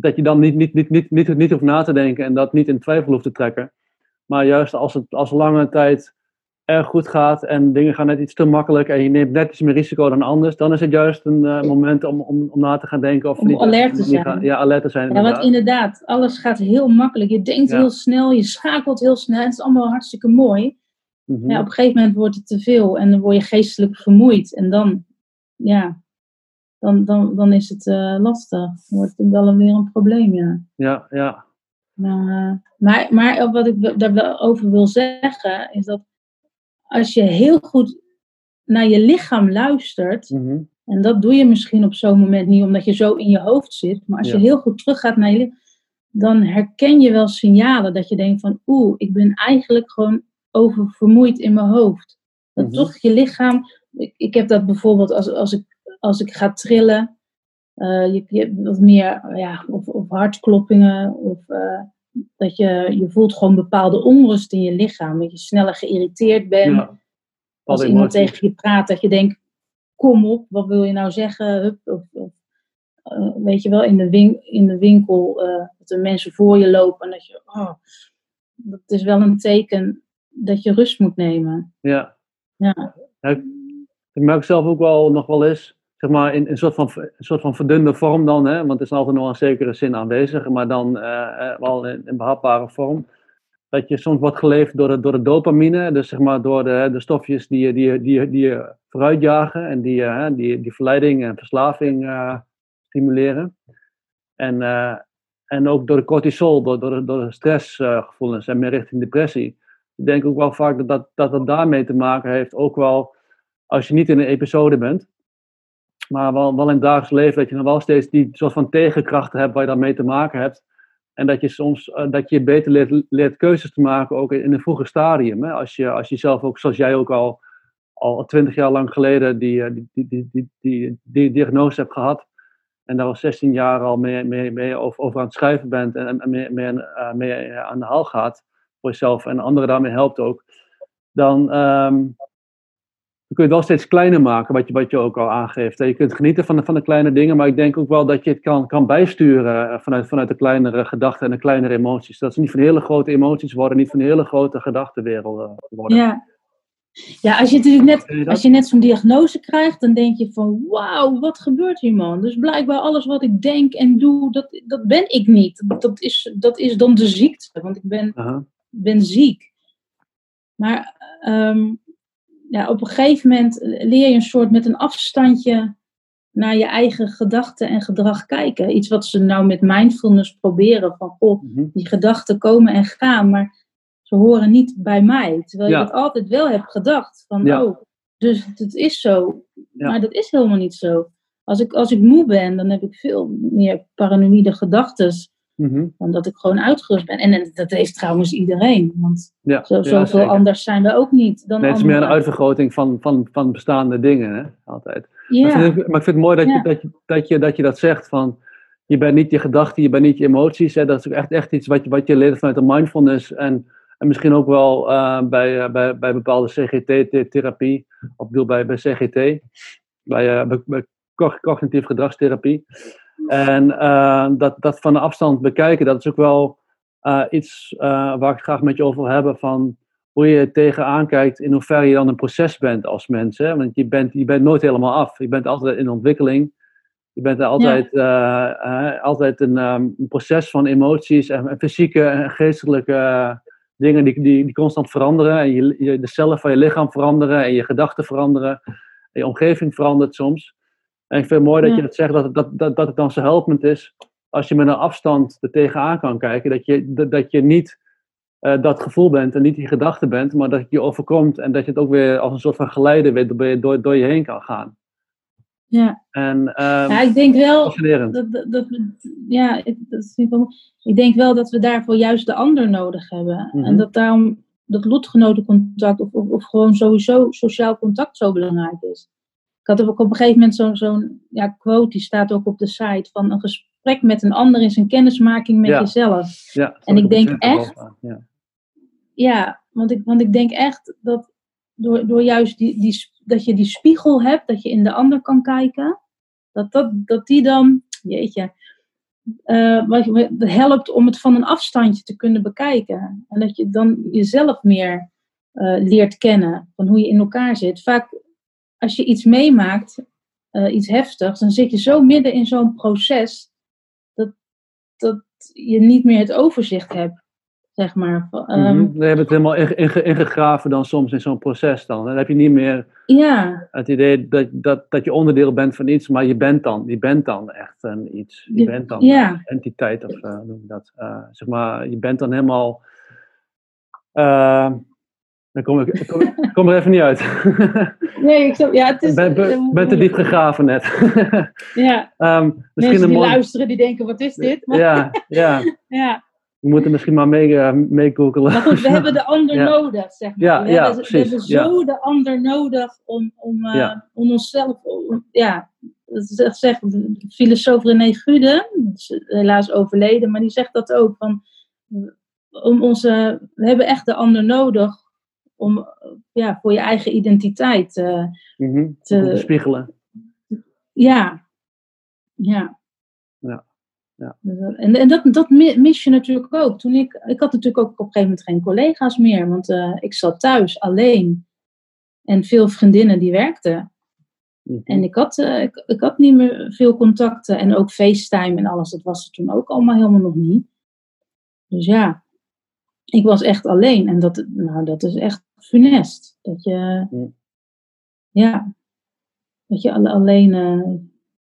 Dat je dan niet, niet, niet, niet, niet, niet hoeft na te denken en dat niet in twijfel hoeft te trekken. Maar juist als het als lange tijd erg goed gaat en dingen gaan net iets te makkelijk en je neemt net iets meer risico dan anders, dan is het juist een eh, moment om, om, om na te gaan denken of Om niet. alert te zijn. gaan- ja, alert te zijn. Ja, want inderdaad. inderdaad, alles gaat heel makkelijk. Je denkt Ja. heel snel, je schakelt heel snel. Het is allemaal hartstikke mooi. Mhm. Ja, op een gegeven moment wordt het te veel en dan word je geestelijk vermoeid. En dan, ja, dan, dan, dan is het eh, lastig. Dan wordt het wel weer een probleem, ja. ja, ja. Maar, eh, maar, maar wat ik wel- daar wel over wil zeggen, is dat als je heel goed naar je lichaam luistert, Mhm. en dat doe je misschien op zo'n moment niet omdat je zo in je hoofd zit, maar als Ja. je heel goed teruggaat naar je lichaam, dan herken je wel signalen dat je denkt van, oeh, ik ben eigenlijk gewoon oververmoeid in mijn hoofd. Dat Mhm. toch je lichaam. Ik, ik heb dat bijvoorbeeld als, als, ik, als ik ga trillen. eh, je, je wat meer ja, of, of hartkloppingen. Of eh, dat je, je voelt gewoon bepaalde onrust in je lichaam. Dat je sneller geïrriteerd bent. Ja. als iemand emoties. tegen je praat, dat je denkt: kom op, wat wil je nou zeggen? Hup, of, of, eh, weet je wel, in de, win in de winkel dat er mensen voor je lopen en dat je, oh, dat is wel een teken dat je rust moet nemen. Ja. Ja, Ik merk zelf ook wel nog wel eens, zeg maar, in een soort van, een soort van verdunde vorm dan, hè, want het is altijd nog een zekere zin aanwezig, maar dan eh, eh, wel in, in behapbare vorm. Dat je soms wordt geleefd door de, door de dopamine, dus zeg maar door de, de stofjes die je, die, die, die je vooruitjagen en die, eh, die, die verleiding en verslaving stimuleren. En, en ook door de cortisol, door, door, de- stressgevoelens en meer richting depressie. Ik denk ook wel vaak dat dat, dat het daarmee te maken heeft, ook wel als je niet in een episode bent, maar wel, wel in het dagelijks leven, dat je dan wel steeds die soort van tegenkrachten hebt waar je dan mee te maken hebt. En dat je soms eh, dat je beter leert, keuzes te maken, ook in een vroeger stadium. Hè? Als, je, als je zelf ook, zoals jij ook al al twintig jaar lang geleden, die, eh, die, die, die, die, diagnose hebt gehad. En daar al 16 jaar al mee, mee, mee over, aan het schrijven bent en, en mee, mee, eh, aan de haal gaat voor jezelf en anderen daarmee helpt ook. Dan, ehm, je het wel steeds kleiner maken, wat je, wat je ook al aangeeft. Je kunt genieten van de, van de kleine dingen, maar ik denk ook wel dat je het kan, kan bijsturen eh, vanuit, vanuit de kleinere gedachten en de kleinere emoties. Dat ze niet van hele grote emoties worden, niet van hele grote gedachtenwerelden worden. ja. ja als, je natuurlijk net, als je net zo'n diagnose krijgt, dan denk je van wauw, wat gebeurt hier man? Dus blijkbaar alles wat ik denk en doe, dat, dat ben ik niet. Dat is, dat is dan de ziekte, want ik ben ben ziek. Maar ehm, ja, op een gegeven moment leer je een soort met een afstandje naar je eigen gedachten en gedrag kijken. Iets wat ze nou met mindfulness proberen. Van, goh, Mhm. die gedachten komen en gaan, maar ze horen niet bij mij. Terwijl Ja. je dat altijd wel hebt gedacht. Van, Ja. oh, dus het is zo. Ja. Maar dat is helemaal niet zo. Als ik, als ik moe ben, dan heb ik veel meer paranoïde gedachten Mhm. dan dat ik gewoon uitgerust ben. En, en dat heeft trouwens iedereen. Want Ja, zo, zoveel anders zijn we ook niet dan Nee, het is meer een uitvergroting van, van, van bestaande dingen, hè? altijd. Maar, Ja, vind maar ik vind het mooi dat, je, dat, je, dat, je, dat je dat zegt van, je bent niet je gedachten, je bent niet je emoties. Hè? Dat is ook echt, echt iets wat je, wat je leert vanuit de mindfulness en, en misschien ook wel eh, bij, eh, bij, bij bepaalde CGT-therapie, of ik bedoel bij, bij CGT, bij, eh, bij, bij co- cognitieve gedragstherapie. En eh, dat, dat van de afstand bekijken, dat is ook wel eh, iets eh, waar ik het graag met je over wil hebben van hoe je tegenaan kijkt, in hoeverre je dan een proces bent als mens. Hè? Want je bent, je bent nooit helemaal af. Je bent altijd in ontwikkeling. Je bent er altijd, altijd een, ehm, een proces van emoties en, en fysieke en geestelijke dingen die, die, die constant veranderen. En je, je, de cellen van je lichaam veranderen en je gedachten veranderen. En je omgeving verandert soms. En ik vind het mooi dat Ja. je dat zegt, dat, dat, dat, dat het dan zo helpend is als je met een afstand er tegenaan kan kijken. Dat je, dat, dat je niet eh, dat gevoel bent en niet die gedachte bent, maar dat het je overkomt en dat je het ook weer als een soort van geleider weer door, door, door je heen kan gaan. ja. En ehm ja, ik denk wel dat, dat, ja, dat vind ik, wel, mooi. ik denk wel dat we daarvoor juist de ander nodig hebben. Mhm. En dat daarom dat lotgenotencontact of, of, of gewoon sowieso sociaal contact zo belangrijk is. Ik had ook op een gegeven moment zo'n zo'n ja, quote, die staat ook op de site, van een gesprek met een ander is een kennismaking met Ja. jezelf. Ja, en ik denk echt- Ja. Ja, want ik, want ik denk echt dat door, door juist die, die, dat je die spiegel hebt, dat je in de ander kan kijken, dat, dat, dat die dan, jeetje, eh, wat helpt om het van een afstandje te kunnen bekijken. En dat je dan jezelf meer eh, leert kennen, van hoe je in elkaar zit. Vaak als je iets meemaakt, eh, iets heftigs, dan zit je zo midden in zo'n proces dat, dat je niet meer het overzicht hebt. Zeg maar. Je het helemaal inge- inge- ingegraven dan soms in zo'n proces dan. Dan heb je niet meer Ja, het idee dat, dat, dat je onderdeel bent van iets, maar je bent dan, je bent dan echt een iets. Je bent dan ja. een entiteit of hoe noem je dat? Eh, zeg maar, je bent dan helemaal. Eh, dan kom ik, kom, er even niet uit. *laughs* nee, ik snap, ja, het is... Ben, ben, ben te diep gegraven net. *laughs* Ja, Ehm, misschien die mooi. luisteren, die denken, wat is dit? Maar, Ja, ja. *laughs* ja, We moeten misschien maar mee, uh, mee. Maar goed, we hebben de ander nodig, zeg maar. Ja, we, ja, hebben, we hebben zo de ander nodig om, om, uh, om onszelf... Om, ja, dat zegt filosoof René Gude, helaas overleden, maar die zegt dat ook. Van, om onze, we hebben echt de ander nodig om ja, voor je eigen identiteit uh, mm -hmm. te spiegelen. Ja, ja. Ja. ja. En, en dat, dat mis je natuurlijk ook. Toen ik, ik had natuurlijk ook op een gegeven moment geen collega's meer, want uh, ik zat thuis alleen. En veel vriendinnen die werkten. Mhm. En ik had, uh, ik, ik, had niet meer veel contacten. En ook FaceTime en alles, dat was er toen ook allemaal helemaal nog niet. Dus ja, ik was echt alleen. En dat, nou, dat is echt funest. Dat je, Ja. ja, dat je alleen, uh,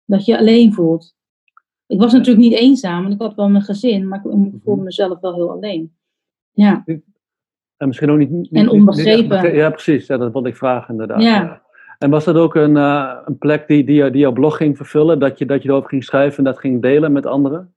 dat je alleen voelt. Ik was natuurlijk niet eenzaam, want ik had wel mijn gezin, maar ik voelde mezelf wel heel alleen. Ja. En misschien ook niet. niet en onbegrepen. Ja, precies. Ja, dat wilde ik vragen, inderdaad. Ja. Ja. En was dat ook een, uh, een plek die, die, die jouw blog ging vervullen? Dat je, dat je erover ging schrijven en dat ging delen met anderen?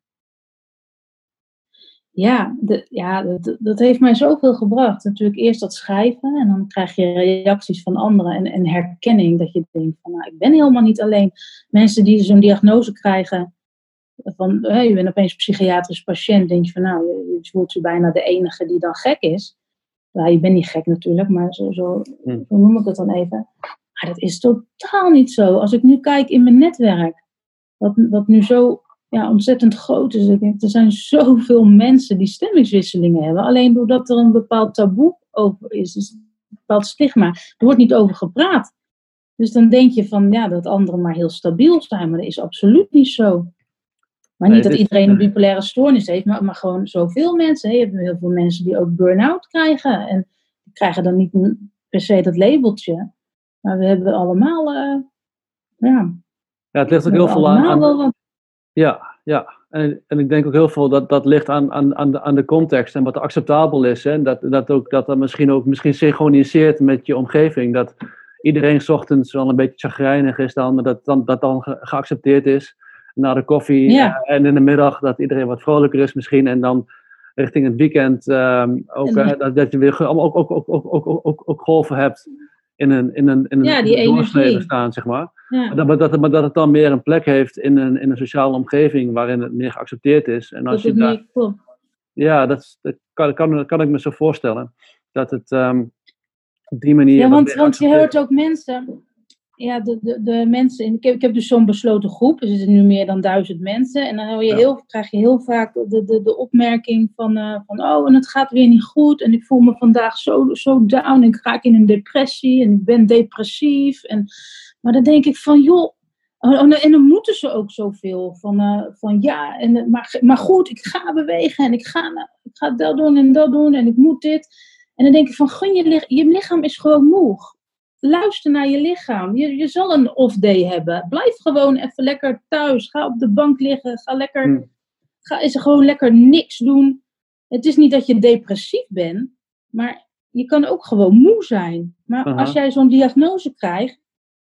Ja, de, ja dat, dat heeft mij zoveel gebracht. Natuurlijk eerst dat schrijven en dan krijg je reacties van anderen en, en herkenning. Dat je denkt van, nou, ik ben helemaal niet alleen. Mensen die zo'n diagnose krijgen, van, hé, je bent opeens psychiatrisch patiënt, denk je van, nou, je, je voelt je bijna de enige die dan gek is. Nou, je bent niet gek natuurlijk, maar zo, zo, Hm. zo noem ik het dan even. Maar dat is totaal niet zo. Als ik nu kijk in mijn netwerk, wat, wat nu zo ja, ontzettend groot is. Ik denk, er zijn zoveel mensen die stemmingswisselingen hebben. Alleen doordat er een bepaald taboe over is, dus een bepaald stigma. Er wordt niet over gepraat. Dus dan denk je van, ja, dat anderen maar heel stabiel zijn. Maar dat is absoluut niet zo. Maar niet Nee, dat iedereen een bipolaire stoornis heeft, maar, maar gewoon zoveel mensen. hè. Je hebt heel veel mensen die ook burn-out krijgen. En die krijgen dan niet per se dat labeltje. Maar we hebben allemaal, eh, ja, Ja, het ligt ook heel veel aan. Ja, ja. En, en ik denk ook heel veel dat dat ligt aan, aan, aan, de, aan de context en wat acceptabel is. Hè? Dat, dat, ook, dat dat misschien ook misschien synchroniseert met je omgeving. Dat iedereen 's ochtends wel een beetje chagrijnig is dan, maar dat dan, dat dan ge- geaccepteerd is. Na de koffie Ja. eh, en in de middag dat iedereen wat vrolijker is misschien. En dan richting het weekend ehm, ook, En- dat, dat je weer ook, ook, ook, ook, ook, ook, ook, ook golven hebt in een, in een, in een, Ja, die een doorsnede energie. bestaan, zeg maar. ja. Maar dat, dat, maar dat het dan meer een plek heeft in een, in een sociale omgeving waarin het meer geaccepteerd is. En als dat je daar, klopt. ja, dat, kan, kan, kan ik me zo voorstellen. Dat het ehm, op die manier. Ja, want, want je hoort ook mensen. Ja, de, de, de mensen. in- Ik heb, ik heb dus zo'n besloten groep. Er zitten nu meer dan duizend mensen. En dan hoor je Ja. heel, krijg je heel vaak de, de, de opmerking van, eh, van: Oh, en het gaat weer niet goed. En ik voel me vandaag zo, zo down. En ik raak in een depressie. En ik ben depressief. En, maar dan denk ik van: Joh. oh, oh, En dan moeten ze ook zoveel. Van, eh, van ja, en, maar, maar goed, ik ga bewegen. En ik ga, ik ga dat doen en dat doen. En ik moet dit. En dan denk ik van, gun je, je lichaam is gewoon moe. Luister naar je lichaam. Je, je zal een off day hebben. Blijf gewoon even lekker thuis. Ga op de bank liggen. Ga lekker, Hmm. ga eens gewoon lekker niks doen. Het is niet dat je depressief bent, maar je kan ook gewoon moe zijn. Maar Aha. als jij zo'n diagnose krijgt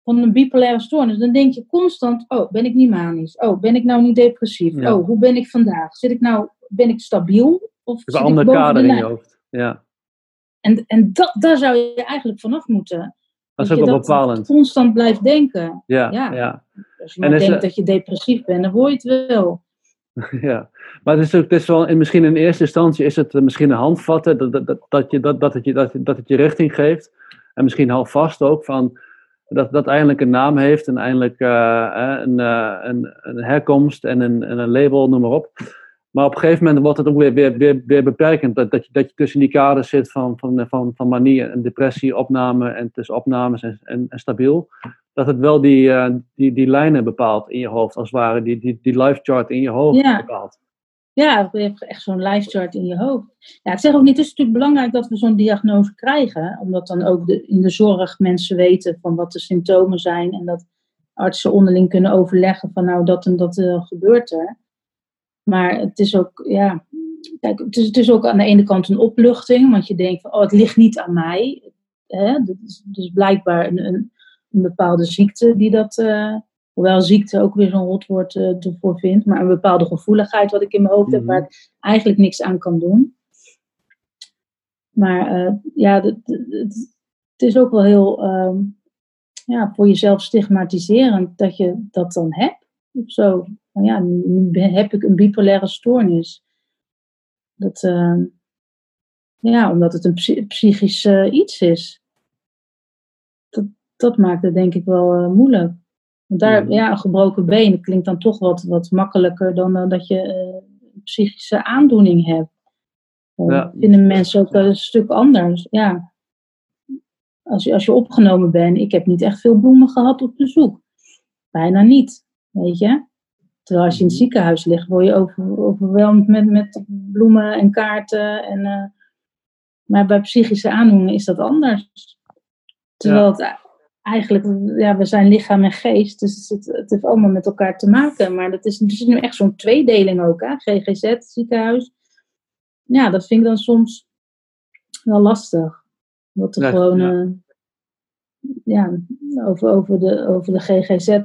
van een bipolaire stoornis, dan denk je constant: oh, ben ik niet manisch? Oh, ben ik nou niet depressief? Ja. Oh, hoe ben ik vandaag? Zit ik nou, ben ik stabiel? Of is een ander kader de in je hoofd. Ja, En, en dat, daar zou je eigenlijk vanaf moeten. Dat is ook wel dat bepalend. constant blijft denken. Ja, Ja. ja. Als je maar denkt er- dat je depressief bent, dan hoor je het wel. *laughs* ja. Maar het is, ook, het is wel, in, misschien in eerste instantie is het eh, misschien een handvatten dat, dat, dat, dat, je, dat, dat, het je, dat, dat het je richting geeft. En misschien houvast ook van dat dat eindelijk een naam heeft en eindelijk eh, eh, een, een, een herkomst en een, en een label, noem maar op. Maar op een gegeven moment wordt het ook weer, weer, weer, weer beperkend. Dat, dat, je, dat je tussen die kaders zit van, van, van, van manie en depressie, opname en tussen opnames en, en, en stabiel. Dat het wel die, eh, die, die lijnen bepaalt in je hoofd, als het ware. Die, die, die life chart in je hoofd Ja. bepaalt. Ja, je hebt echt zo'n life chart in je hoofd. Ja, ik zeg ook niet, het is natuurlijk belangrijk dat we zo'n diagnose krijgen. Omdat dan ook de, in de zorg mensen weten van wat de symptomen zijn. En dat artsen onderling kunnen overleggen van nou dat en dat eh, gebeurt er. Maar het is ook, ja, kijk, het is, het is ook aan de ene kant een opluchting. Want je denkt van, oh, het ligt niet aan mij. Hè? Dat is dus blijkbaar een, een, een bepaalde ziekte die dat, eh, hoewel ziekte ook weer zo'n rotwoord uh, ervoor vind, maar een bepaalde gevoeligheid wat ik in mijn hoofd heb, waar ik eigenlijk niks aan kan doen. Maar uh, ja, het is ook wel heel ehm, ja, voor jezelf stigmatiserend dat je dat dan hebt. Of zo. Ja, nu heb ik een bipolaire stoornis. Dat, uh, ja, omdat het een psychisch uh, iets is. Dat, dat maakt het denk ik wel uh, moeilijk. Want daar, ja. een gebroken been klinkt dan toch wat, wat makkelijker dan dat je een psychische aandoening hebt. Ja. Vinden mensen ook een stuk anders. Ja. Als je, als je opgenomen bent, ik heb niet echt veel bloemen gehad op bezoek. Bijna niet, weet je. Terwijl als je in het mhm. ziekenhuis ligt, word je over, overweldigd met, met bloemen en kaarten. En, uh, maar bij psychische aandoeningen is dat anders. Terwijl het eigenlijk, ja, we zijn lichaam en geest, dus het, het heeft allemaal met elkaar te maken. Maar dat is, er nu echt zo'n tweedeling ook, hè? GGZ, ziekenhuis. Ja, dat vind ik dan soms wel lastig. Wat er gewoon, ja. Uh, ja, over, over, de, over de GGZ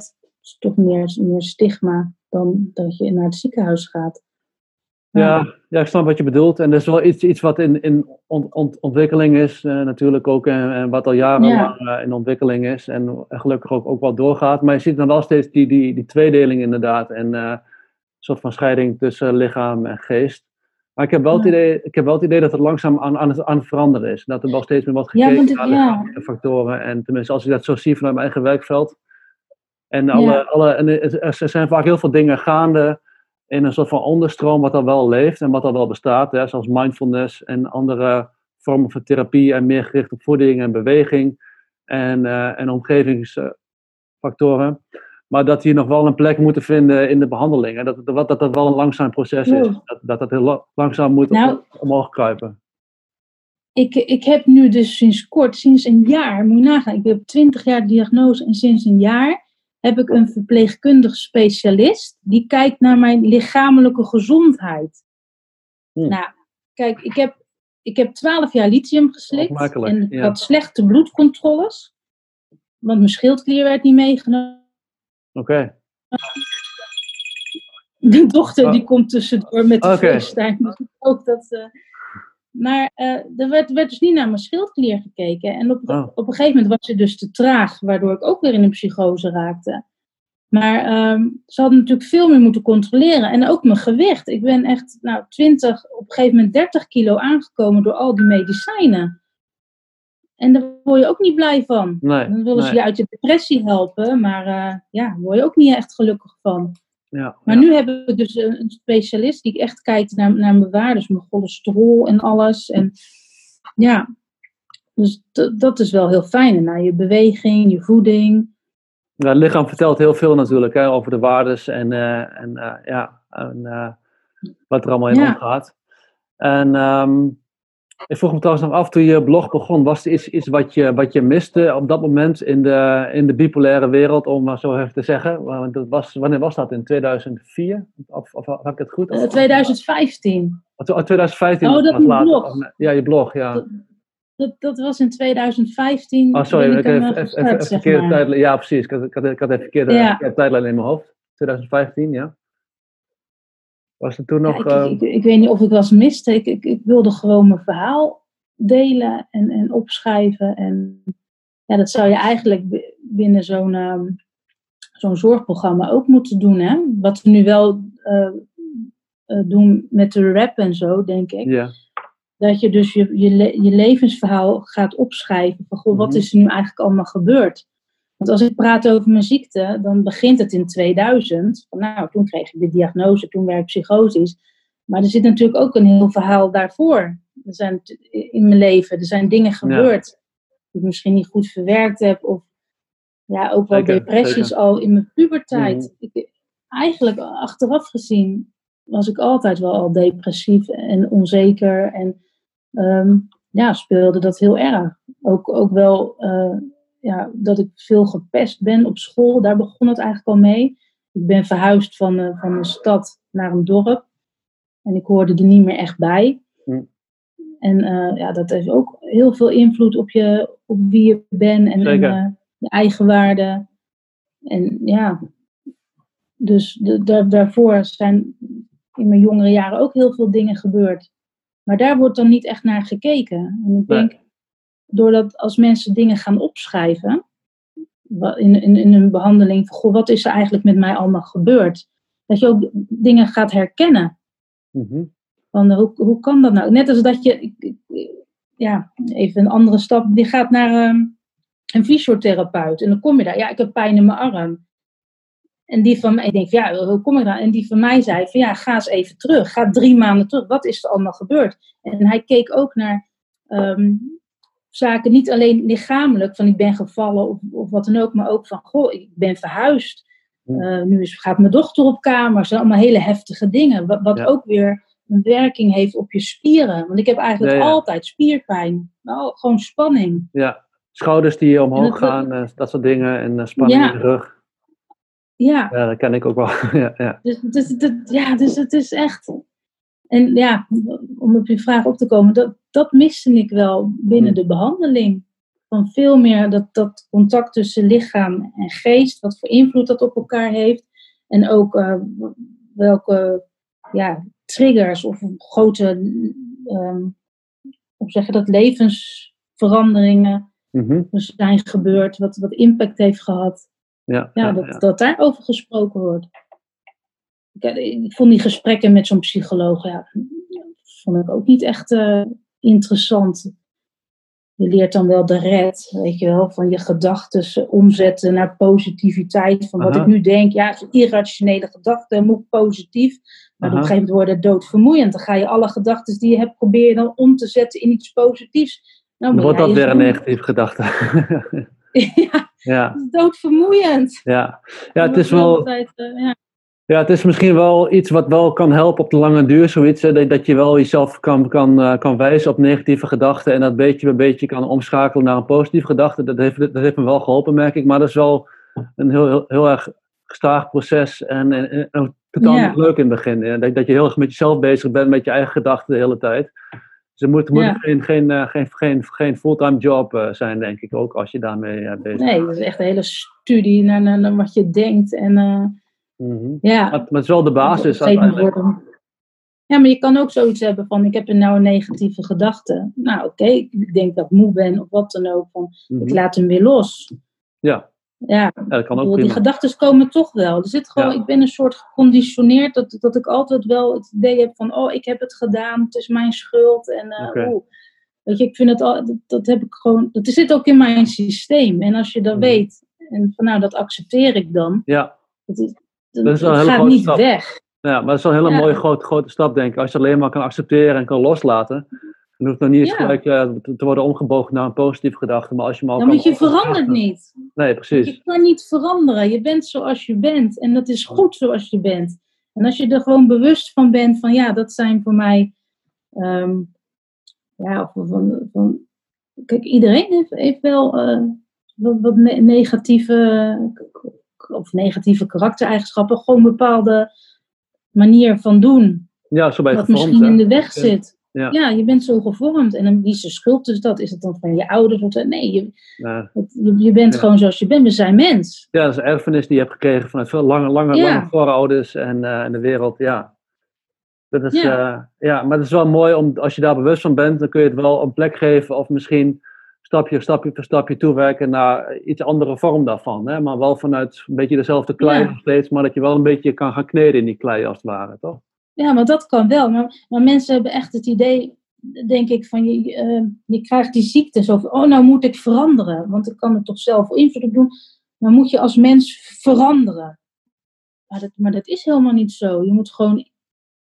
is toch meer, meer stigma dan dat je naar het ziekenhuis gaat. Ja, ja, ik snap wat je bedoelt. En dat is wel iets, iets wat in, in ont, ontwikkeling is, uh, natuurlijk ook, en, en, wat al jarenlang uh, in ontwikkeling is. En gelukkig ook, ook wel doorgaat. Maar je ziet dan wel steeds die, die, die tweedeling inderdaad. En uh, een soort van scheiding tussen lichaam en geest. Maar ik heb wel, het, idee, ik heb wel het idee dat het langzaam aan, aan, het, aan het veranderen is. Dat er wel steeds meer wat gekeken ja, naar factoren. En tenminste, als ik dat zo zie vanuit mijn eigen werkveld. En, alle, alle, en er zijn vaak heel veel dingen gaande in een soort van onderstroom wat al wel leeft en wat al wel bestaat. Hè, zoals mindfulness en andere vormen van therapie en meer gericht op voeding en beweging en, uh, en omgevingsfactoren. Maar dat die nog wel een plek moeten vinden in de behandeling. En dat, dat, dat dat wel een langzaam proces is. Dat, dat dat heel langzaam moet nou, omhoog kruipen. Ik, ik heb nu dus sinds kort, sinds een jaar, moet je nagaan, ik heb 20 jaar diagnose en sinds een jaar heb ik een verpleegkundig specialist die kijkt naar mijn lichamelijke gezondheid. Hm. Nou, kijk, ik heb, ik heb 12 jaar lithium geslikt en ik had slechte bloedcontroles, want mijn schildklier werd niet meegenomen. Oké. De dochter die oh. komt tussendoor met de okay. FaceTime. Dus ik hoop dat. Uh, maar uh, er werd, werd, dus niet naar mijn schildklier gekeken. En op, oh. op een gegeven moment was ze dus te traag, waardoor ik ook weer in een psychose raakte. Maar um, ze hadden natuurlijk veel meer moeten controleren. En ook mijn gewicht. Ik ben echt nou, 20, op een gegeven moment 30 kilo aangekomen door al die medicijnen. En daar word je ook niet blij van. Nee, Dan willen ze je uit je depressie helpen, maar uh, ja, daar word je ook niet echt gelukkig van. Ja, maar nu heb ik dus een, specialist die echt kijkt naar, naar mijn waardes, mijn cholesterol en alles. En ja, dus dat is wel heel fijn. naar je beweging, je voeding. Ja, het lichaam vertelt heel veel natuurlijk hè, over de waardes en, uh, en uh, ja, en, wat er allemaal in ja. omgaat. En um, ik vroeg me trouwens nog af, toen je blog begon, was er iets, iets wat, je, wat je miste op dat moment in de, in de bipolaire wereld, om maar zo even te zeggen? Want dat was, wanneer was dat? In 2004? Of, of had ik het goed? Of, 2015. Oh, 2015 oh, dat was later. blog. ja, je blog, ja. Dat, dat, was in 2015. Oh, sorry, ik, ik heb verkeerde tijdlijn. Ja, precies. Ik had, ik had, ik had even verkeerde, ja. tijdlijn in mijn hoofd. 2015, ja. Was er toen nog. Ja, ik, ik, ik, weet niet of ik was miste. Ik, ik, ik, wilde gewoon mijn verhaal delen en, en opschrijven. En ja, dat zou je eigenlijk binnen zo'n um, zo'n zorgprogramma ook moeten doen. Hè? Wat we nu wel uh, uh, doen met de rap en zo, denk ik. Ja. Dat je dus je, je, je levensverhaal gaat opschrijven. Van goh, wat mhm. is er nu eigenlijk allemaal gebeurd? Want als ik praat over mijn ziekte, dan begint het in 2000. Van, nou, toen kreeg ik de diagnose, toen werd ik psychotisch. Maar er zit natuurlijk ook een heel verhaal daarvoor. Er zijn in mijn leven, er zijn dingen gebeurd die ik misschien niet goed verwerkt heb. Of ja, ook wel depressies al in mijn puberteit. Mhm. Ik, eigenlijk achteraf gezien was ik altijd wel al depressief en onzeker. En um, ja, speelde dat heel erg. Ook, ook wel... Uh, ja, dat ik veel gepest ben op school. Daar begon het eigenlijk al mee. Ik ben verhuisd van, uh, van een stad naar een dorp. En ik hoorde er niet meer echt bij. Hm. En uh, ja, dat heeft ook heel veel invloed op, je, op wie je bent en, en uh, je eigen waarde. En ja, dus de, de- daarvoor zijn in mijn jongere jaren ook heel veel dingen gebeurd. Maar daar wordt dan niet echt naar gekeken. En ik Nee. Doordat als mensen dingen gaan opschrijven, in, in, in een behandeling, van, goh, wat is er eigenlijk met mij allemaal gebeurd? Dat je ook dingen gaat herkennen. Mhm. Van, hoe, hoe kan dat nou? Net als dat je, ja, even een andere stap, die gaat naar ehm, een fysiotherapeut en dan kom je daar, ja, ik heb pijn in mijn arm. En die van mij, ik denk, ja, hoe kom ik daar? En die van mij zei van, ja, ga eens even terug, ga drie maanden terug, wat is er allemaal gebeurd? En hij keek ook naar ehm, zaken, niet alleen lichamelijk, van ik ben gevallen of, of wat dan ook, maar ook van, goh, ik ben verhuisd. Eh, nu is, gaat mijn dochter op kamer, zijn allemaal hele heftige dingen, wat, wat Ja. ook weer een werking heeft op je spieren. Want ik heb eigenlijk Ja, ja. altijd spierpijn. Nou, gewoon spanning. Ja, schouders die omhoog dat- gaan, eh, dat soort dingen. En eh, spanning in de rug. Ja, Ja, dat ken ik ook wel. *laughs* ja, ja. dus, dus, dat- ja, dus het is echt. En ja, om op je vraag op te komen, dat, dat miste ik wel binnen Hm. de behandeling. Van veel meer dat, dat contact tussen lichaam en geest, wat voor invloed dat op elkaar heeft. En ook eh, welke ja, triggers of grote, ehm, hoe zeg je dat, levensveranderingen Mhm. zijn gebeurd, wat, wat impact heeft gehad. ja, Ja, ja, dat, ja. dat daarover gesproken wordt. Ik, vond die gesprekken met zo'n psycholoog, ja, vond ik ook niet echt eh, interessant. Je leert dan wel de red, weet je wel, van je gedachten omzetten naar positiviteit. Van wat Aha. ik nu denk, ja, het is een irrationele gedachte, moet positief. Maar op een gegeven moment wordt het doodvermoeiend. Dan ga je alle gedachten die je hebt, probeer je dan om te zetten in iets positiefs. Nou, Dan wordt dat weer een negatieve gedachte. ja, ja, doodvermoeiend. ja. ja, het is wel... altijd, eh, ja. Ja, het is misschien wel iets wat wel kan helpen op de lange duur, zoiets. Hè, dat, dat je wel jezelf kan, kan, eh, kan wijzen op negatieve gedachten en dat beetje bij beetje kan omschakelen naar een positieve gedachte. Dat heeft, dat heeft me wel geholpen, merk ik. Maar dat is wel een heel, heel, heel erg gestaag proces en, en, en ook totaal niet leuk in het begin. hè. Dat, dat je heel erg met jezelf bezig bent, met je eigen gedachten de hele tijd. Dus het moet, moet geen, geen, eh, geen, geen, geen fulltime job eh, zijn, denk ik ook, als je daarmee bezig bent. Nee, het is echt een hele studie naar, naar, naar wat je denkt. En Mhm. ja, Maar, het is wel de basis uiteindelijk. Ja, maar je kan ook zoiets hebben van, ik heb een nou een negatieve gedachte. Nou, oké, ik denk dat ik moe ben of wat dan ook. Van, Mhm. Ik laat hem weer los. Ja, Ja, ja, dat kan ook bedoel, die gedachten komen toch wel. Er zit gewoon, Ja. Ik ben een soort geconditioneerd dat, dat ik altijd wel het idee heb van, oh, ik heb het gedaan, het is mijn schuld. En oeh. Weet je, ik vind het al, dat, dat heb ik gewoon, dat zit ook in mijn systeem. En als je dat Mhm. weet, en van nou, dat accepteer ik dan. Ja, is, Dat is een hele gaat niet stap. weg. Ja, maar dat is wel een hele Ja. mooie grote, grote stap, denk ik. Als je het alleen maar kan accepteren en kan loslaten. Dan hoeft het nog niet eens Ja. gelijk eh, te, worden omgebogen naar een positieve gedachte. Maar als je al Ja, kan want je verandert niet. Nee, precies. Je kan niet veranderen. Je bent zoals je bent. En dat is goed zoals je bent. En als je er gewoon bewust van bent van ja, dat zijn voor mij. ehm, ja, of van, van, kijk, iedereen heeft, heeft wel eh, wat, wat ne- negatieve. Of negatieve karaktereigenschappen. Gewoon een bepaalde manier van doen. Ja, zo je Wat gevormd. misschien hè. in de weg zit. Ja. Ja, je bent zo gevormd. En dan wie is de schuld dus dat? Is het dan van je ouders? Of nee, je, Ja. het- je, je bent Ja. gewoon zoals je bent. We zijn mens. ja, dat is een erfenis die je hebt gekregen vanuit veel lange, lange, lange voorouders en eh, in de wereld. Ja. Dat is, Ja. ja. ja, maar het is wel mooi om, als je daar bewust van bent, dan kun je het wel een plek geven of misschien stapje, stapje voor stapje toewerken naar iets andere vorm daarvan. Hè? Maar wel vanuit een beetje dezelfde klei Ja. nog steeds, maar dat je wel een beetje kan gaan kneden in die klei als het ware, toch? Ja, maar dat kan wel. Maar, maar mensen hebben echt het idee, denk ik, van je, eh, je krijgt die ziekte zo van, oh, nou moet ik veranderen. Want ik kan er toch zelf invloed op doen. Dan moet je als mens veranderen. Maar dat, maar dat is helemaal niet zo. Je moet gewoon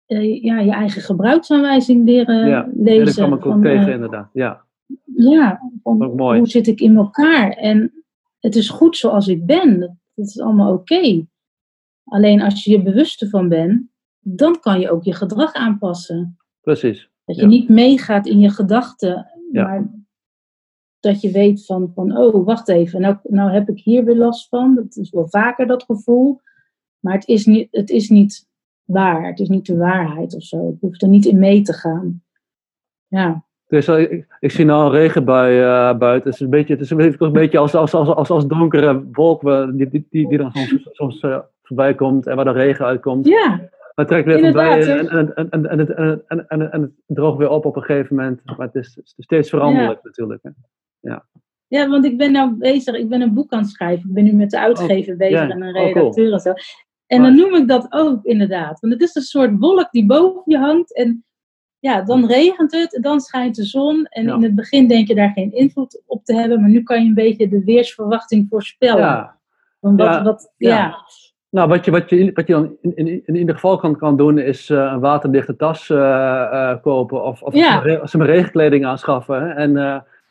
eh, ja, je eigen gebruiksaanwijzing leren Ja, lezen. Ja, dat kwam ik ook tegen, eh, inderdaad. Ja, ja, van hoe zit ik in elkaar? En het is goed zoals ik ben. Dat, dat is allemaal oké. Alleen als je je bewust ervan bent, dan kan je ook je gedrag aanpassen. precies. Dat je Ja. niet meegaat in je gedachten, Ja. maar dat je weet van, van oh, wacht even, nou, nou heb ik hier weer last van. Dat is wel vaker dat gevoel. Maar het is niet, het is niet waar. Het is niet de waarheid of zo. Je hoeft er niet in mee te gaan. Ja, Dus eh, ik, ik zie nou een regenbui eh, buiten. Het is een beetje, het is een beetje, als, als, als, als, als donkere wolken die, die, die, die dan soms, soms eh, voorbij komt en waar de regen uitkomt. Ja, Dan trekt weer voorbij Inderdaad, en, en, en, en, en, het- en, en, en, en het droogt weer op op een gegeven moment. Maar het is, het is steeds veranderlijk natuurlijk. Hè. ja, want ik ben nou bezig, ik ben een boek aan het schrijven. Ik ben nu met de uitgever bezig ja. en een Oh, cool. redacteur en zo. En dan noem ik dat ook inderdaad. Want het is een soort wolk die boven je hangt. En ja, dan regent het dan schijnt de zon. En Ja. in het begin denk je daar geen invloed op te hebben. Maar nu kan je een beetje de weersverwachting voorspellen. Ja. Want wat, Ja. wat, Ja. ja. Nou, wat je, wat je, wat je dan in, in, in ieder geval kan, kan doen, is eh, een waterdichte tas eh, eh, kopen. Of, of Ja. ze regenkleding aanschaffen. Hè, en,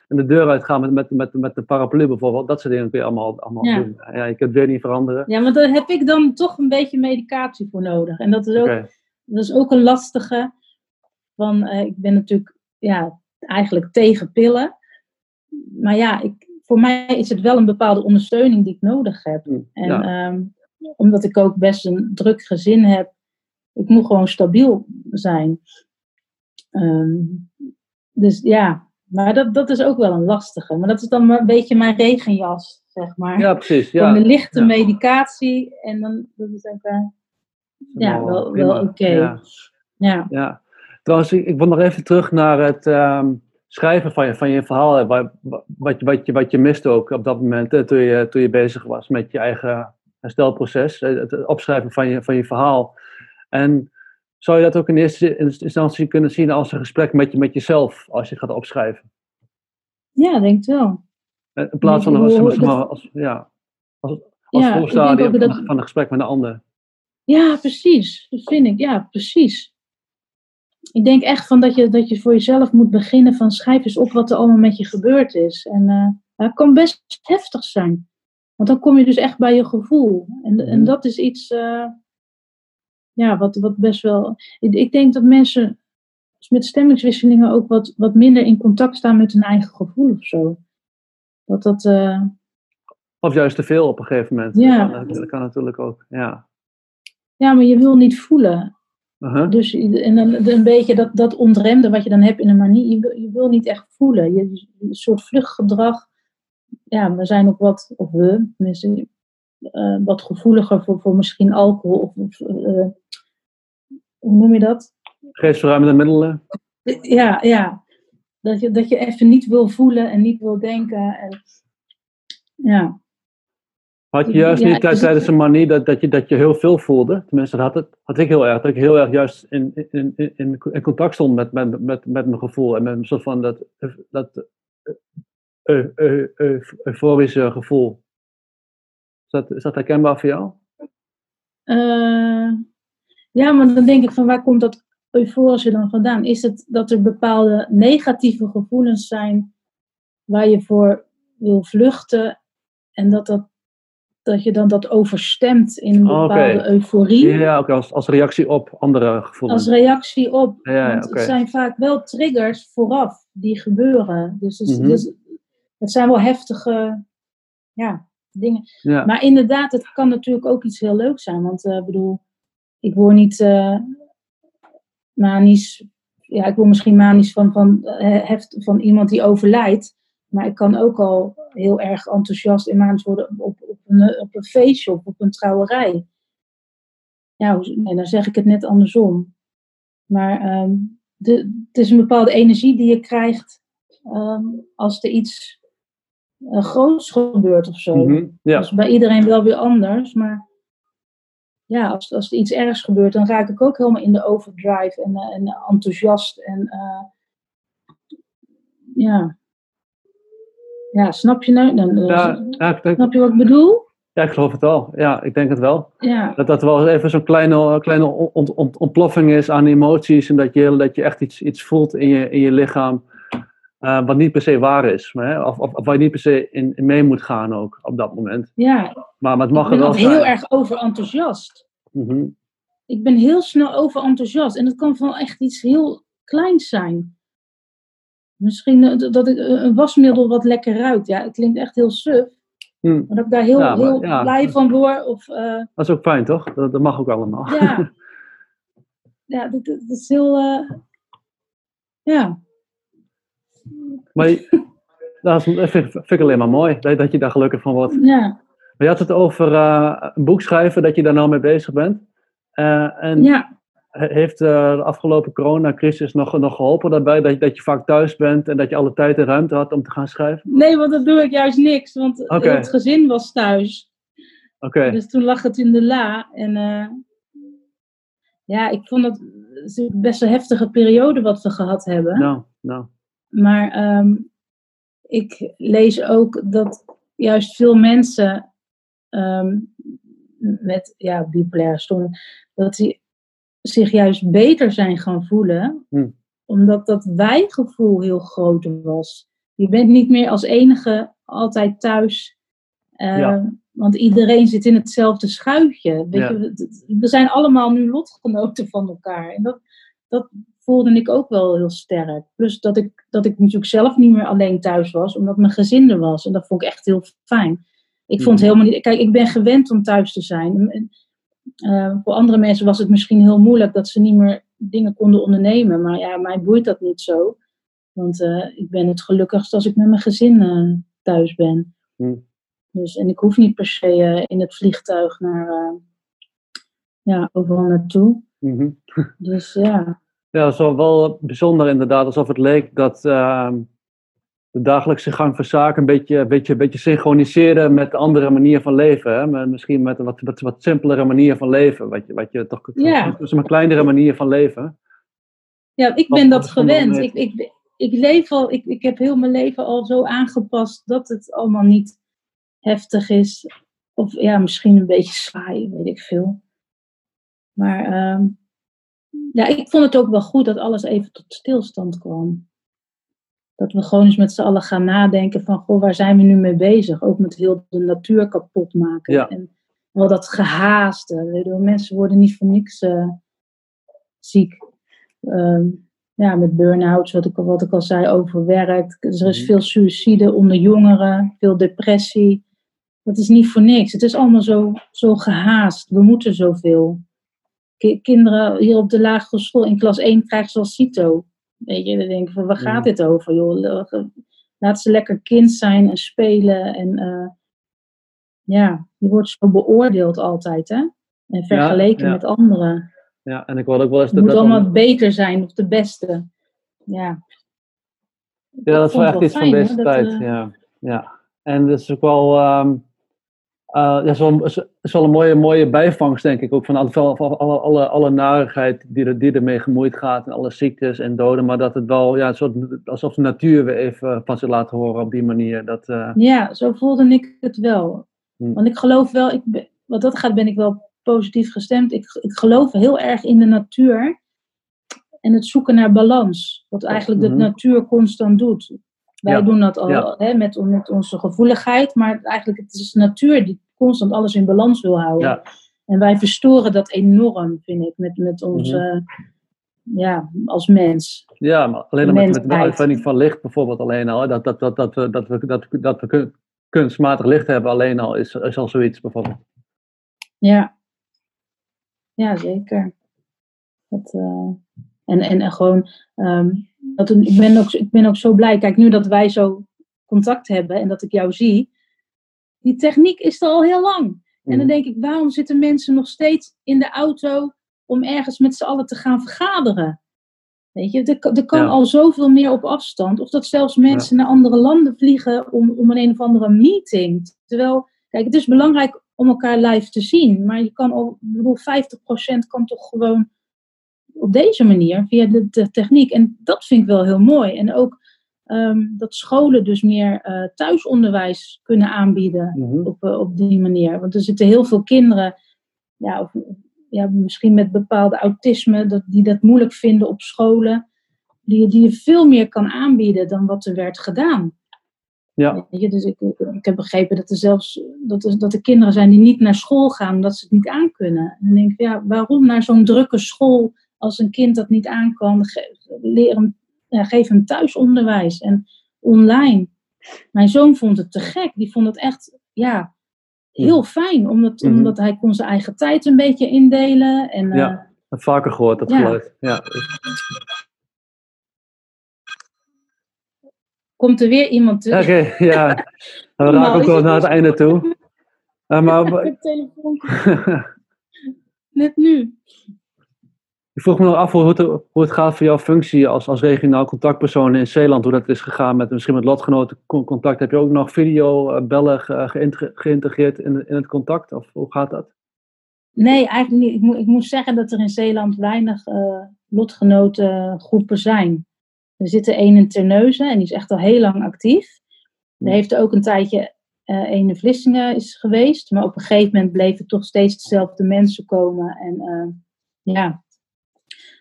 en de deur uitgaan met, met, met, met de paraplu bijvoorbeeld. Dat soort dingen kun je allemaal, allemaal Ja. doen. Ja, je kunt het weer niet veranderen. ja, want daar heb ik dan toch een beetje medicatie voor nodig. En dat is ook. Dat is ook een lastige. Van, eh, ik ben natuurlijk ja, eigenlijk tegen pillen. Maar ja, ik, voor mij is het wel een bepaalde ondersteuning die ik nodig heb. Hm, En ja. ehm, omdat ik ook best een druk gezin heb, ik moet gewoon stabiel zijn. Ehm, dus ja, maar dat, dat is ook wel een lastige. Maar dat is dan een beetje mijn regenjas, zeg maar. ja, precies. Ja. een lichte ja. medicatie en dan dat is ook, eh, ja, wel, wel oké. Ja. Ja. Trouwens, ik, ik wil nog even terug naar het ehm, schrijven van je, van je verhaal. hè, Wat, wat, je, wat, je, wat je miste ook op dat moment, hè, toen, je, toen je bezig was met je eigen herstelproces. Het opschrijven van je, van je verhaal. En zou je dat ook in eerste instantie kunnen zien als een gesprek met, je, met jezelf, als je het gaat opschrijven? ja, denk het wel. Eh, In plaats van als, als, als, ja, als, als Ja, ik dat- van een gesprek met een ander. Ja, precies. Dat vind ik. Ja, precies. Ik denk echt van dat je, dat je voor jezelf moet beginnen van schrijf eens op wat er allemaal met je gebeurd is. En eh, het kan best heftig zijn. Want dan kom je dus echt bij je gevoel. En, en Mhm. dat is iets, eh, ja, wat, wat best wel... Ik, ik denk dat mensen met stemmingswisselingen ook wat, wat minder in contact staan met hun eigen gevoel of zo. Dat dat... eh, Of juist te veel op een gegeven moment. Ja. Dat, kan, dat kan natuurlijk ook, ja. ja, maar je wil niet voelen. Dus en dan een beetje dat, dat ontremde wat je dan hebt in een manier. Je, wil- je wil niet echt voelen. Je, een soort vluchtgedrag. Ja, we zijn ook wat, of we, tenminste, eh, wat gevoeliger voor, voor misschien alcohol. Of, of, eh, hoe noem je dat? Geestverruimende middelen. Ja, ja. Dat je, dat je even niet wil voelen en niet wil denken. En, ja. Had je juist Ja, niet tij- dus- tijdens een manie dat, dat, je, dat je heel veel voelde? Tenminste, dat had, het, had ik heel erg. Dat ik heel erg juist in, in, in, in, contact stond met, met, met, met mijn gevoel. En met een soort van dat, dat eh, eh, eh, euforische gevoel. Is dat, is dat herkenbaar voor jou? Ja, maar dan denk ik van waar komt dat euforische dan vandaan? Is het dat er bepaalde negatieve gevoelens zijn waar je voor wil vluchten en dat, dat, dat je dan dat overstemt in een Oké. bepaalde euforie Ja, ook als, als reactie op andere gevoelens. als reactie op? Ja, Want het zijn vaak wel triggers vooraf die gebeuren. Dus, het- Mhm. dus het zijn wel heftige ja, dingen. Ja. Maar inderdaad, het kan natuurlijk ook iets heel leuks zijn. Want eh, ik bedoel, ik word niet eh, manisch. Ja, ik word misschien manisch van, van, eh, heft, van iemand die overlijdt. Maar ik kan ook al heel erg enthousiast en manisch worden op, op, een, op een feestje of op een trouwerij. Ja, nee, dan zeg ik het net andersom. Maar ehm, de, het is een bepaalde energie die je krijgt ehm, als er iets eh, groots gebeurt of zo. Mhm, ja. Dat is bij iedereen wel weer anders. Maar ja, als, als er iets ergs gebeurt, dan raak ik ook helemaal in de overdrive en, eh, en enthousiast. En eh, ja. Ja, snap je nou? Dan, Ja, ja, ik denk- Snap je wat ik bedoel? ja, ik geloof het wel. Ja, ik denk het wel. Ja, Dat dat wel even zo'n kleine, kleine ont, ont- ontploffing is aan emoties. En dat je, dat je echt iets, iets voelt in je, in je lichaam. eh, wat niet per se waar is. Hè, of, of, of waar je niet per se in, in mee moet gaan ook op dat moment. ja. Maar, maar het mag ik er wel zijn. heel erg overenthousiast. Mhm. Ik ben heel snel overenthousiast. En dat kan van echt iets heel kleins zijn. Misschien eh, dat ik eh, een wasmiddel wat lekker ruikt. Ja, het klinkt echt heel suf. Hm, Maar dat ik daar heel, Ja, maar- heel ja. blij van word. Of, eh, Dat is ook fijn, toch? Dat, dat mag ook allemaal. ja, *laughs* ja dat, dat is heel... eh, ja. Maar je- *laughs* dat is, dat vind, ik- vind ik alleen maar mooi. Dat, dat je daar gelukkig van wordt. Ja. je had het over uh, een boek schrijven, dat je daar nou mee bezig bent. Uh, en ja. Heeft uh, de afgelopen coronacrisis nog, nog geholpen daarbij dat, dat je vaak thuis bent en dat je alle tijd en ruimte had om te gaan schrijven? Nee, want dat doe ik juist niks, want okay. het gezin was thuis. Oké. Dus toen lag het in de la en ja, ik vond het best een heftige periode wat we gehad hebben. Nou, nou. Maar um, ik lees ook dat juist veel mensen um, met ja, bipolaire stoornis, dat die zich juist beter zijn gaan voelen, hm. omdat dat wijgevoel heel groot was. Je bent niet meer als enige altijd thuis. Uh, Ja. Want iedereen zit in hetzelfde schuitje. Weet Ja. je, we- we zijn allemaal nu lotgenoten van elkaar. En dat, dat voelde ik ook wel heel sterk. Plus dat ik, dat ik natuurlijk zelf niet meer alleen thuis was, omdat mijn gezin er was. En dat vond ik echt heel fijn. Ik vond Mhm. helemaal niet. Kijk, ik ben gewend om thuis te zijn. En, eh, voor andere mensen was het misschien heel moeilijk dat ze niet meer dingen konden ondernemen. Maar ja, mij boeit dat niet zo. Want eh, ik ben het gelukkigst als ik met mijn gezin eh, thuis ben. Hm. Dus, en ik hoef niet per se eh, in het vliegtuig naar, ja, overal naartoe. Mhm. Dus ja, Ja, wel- wel bijzonder inderdaad, alsof het leek dat ehm, de dagelijkse gang van zaken een beetje, een beetje, een beetje synchroniseerde met andere manier van leven. Hè? Maar misschien met een wat, wat, wat simpelere manier van leven. Wat je, wat je toch, Ja. dus een kleinere manier van leven. ja ik ben wat dat gewend. Ik, ik, ik, leef al, ik, ik heb heel mijn leven al zo aangepast dat het allemaal niet heftig is. Of ja, misschien een beetje saai, weet ik veel. Maar ehm, ja, ik vond het ook wel goed dat alles even tot stilstand kwam. Dat we gewoon eens met z'n allen gaan nadenken van, goh, waar zijn we nu mee bezig? Ook met heel de natuur kapot maken. Ja. En wel dat gehaaste. Mensen worden niet voor niks eh, ziek. Ehm, ja, met burn-outs, wat ik, al- wat ik al zei, overwerkt. Dus er is Mhm. veel suïcide onder jongeren, veel depressie. Dat is niet voor niks. Het is allemaal zo, zo gehaast. We moeten zoveel. Ki- kinderen hier op de lagere school in klas 1 krijgen ze al CITO. Weet je, dan denk ik van, waar gaat Mhm. dit over, joh? Laat ze lekker kind zijn en spelen. En eh, ja, je wordt zo beoordeeld altijd, hè? En vergeleken ja. met anderen. Ja, en ik hoorde ook wel eens dat moet dat allemaal beter zijn of de beste. Ja. Ja, dat is wel vond echt het iets van deze hoor, dat, tijd. eh, ja. ja. En dat is ook wel, ehm, eh, ja, is wel, is, is wel een mooie, mooie bijvangst, denk ik, ook van alle, van alle, alle, alle narigheid die, er, die ermee gemoeid gaat en alle ziektes en doden, maar dat het wel, ja, een soort, alsof de natuur weer even van zich laat horen op die manier. Dat, eh, Ja, zo voelde ik het wel. Hm. Want ik geloof wel, ik, ben- wat dat gaat ben ik wel positief gestemd. Ik, ik geloof heel erg in de natuur en het zoeken naar balans. Wat eigenlijk Mhm. de natuur constant doet. Wij Ja, doen dat al ja. hè, met, met onze gevoeligheid, maar eigenlijk het is de natuur die constant alles in balans wil houden. ja, En wij verstoren dat enorm, vind ik, met, met onze, ja, als mens. ja, maar alleen al met, met de uitvinding van licht bijvoorbeeld alleen al, dat, dat, dat, dat, we, dat, we, dat, we- dat we kun- kunstmatig licht hebben alleen al, is, is al zoiets bijvoorbeeld. Ja, ja zeker. Dat, eh, en, en, en gewoon, ehm, dat, ik, ben ook, ik ben ook zo blij. Kijk, nu dat wij zo contact hebben en dat ik jou zie, die techniek is er al heel lang. En dan Mhm. denk ik, waarom zitten mensen nog steeds in de auto om ergens met z'n allen te gaan vergaderen? Weet je, er, kan- er kan Ja. al zoveel meer op afstand. Of dat zelfs mensen naar andere landen vliegen om, om een een of andere meeting. Terwijl, kijk, het is belangrijk om elkaar live te zien. Maar je kan al, ik bedoel, 50% kan toch gewoon op deze manier, via de, de techniek. En dat vind ik wel heel mooi. En ook ehm, dat scholen dus meer eh, thuisonderwijs kunnen aanbieden Mhm. op, eh, op die manier. Want er zitten heel veel kinderen, ja, of, ja, misschien met bepaalde autisme, dat, die dat moeilijk vinden op scholen. Die, die je veel meer kan aanbieden dan wat er werd gedaan. Ja, je, dus ik, ik heb begrepen dat er zelfs dat er, dat er kinderen zijn die niet naar school gaan omdat ze het niet aankunnen. En dan denk ik, ja, waarom naar zo'n drukke school als een kind dat niet aan kan? Ge- leer hem, ja, geef hem thuisonderwijs en online. Mijn zoon vond het te gek. Die vond het echt, ja, heel fijn. Omdat, Mhm. omdat hij kon zijn eigen tijd een beetje indelen. En, Ja. eh, heb vaker gehoord, dat Ja. geluid. Ja. komt er weer iemand Oké, tussen. ja. *laughs* We raken ook wel naar het einde toe. Uh, maar... *laughs* *laughs* Net nu. Ik vroeg me nog af hoe het, hoe het gaat voor jouw functie als, als regionaal contactpersoon in Zeeland. Hoe dat is gegaan met misschien met lotgenoten contact. Heb je ook nog videobellen geïntegreerd in, in het contact? Of hoe gaat dat? Nee, eigenlijk niet. Ik, moet, ik moet zeggen dat er in Zeeland weinig uh, lotgenotengroepen zijn. Er zit er één in Terneuzen en die is echt al heel lang actief. Er heeft er ook een tijdje uh, een in Vlissingen is geweest. Maar op een gegeven moment bleven toch steeds dezelfde mensen komen. En uh, ja,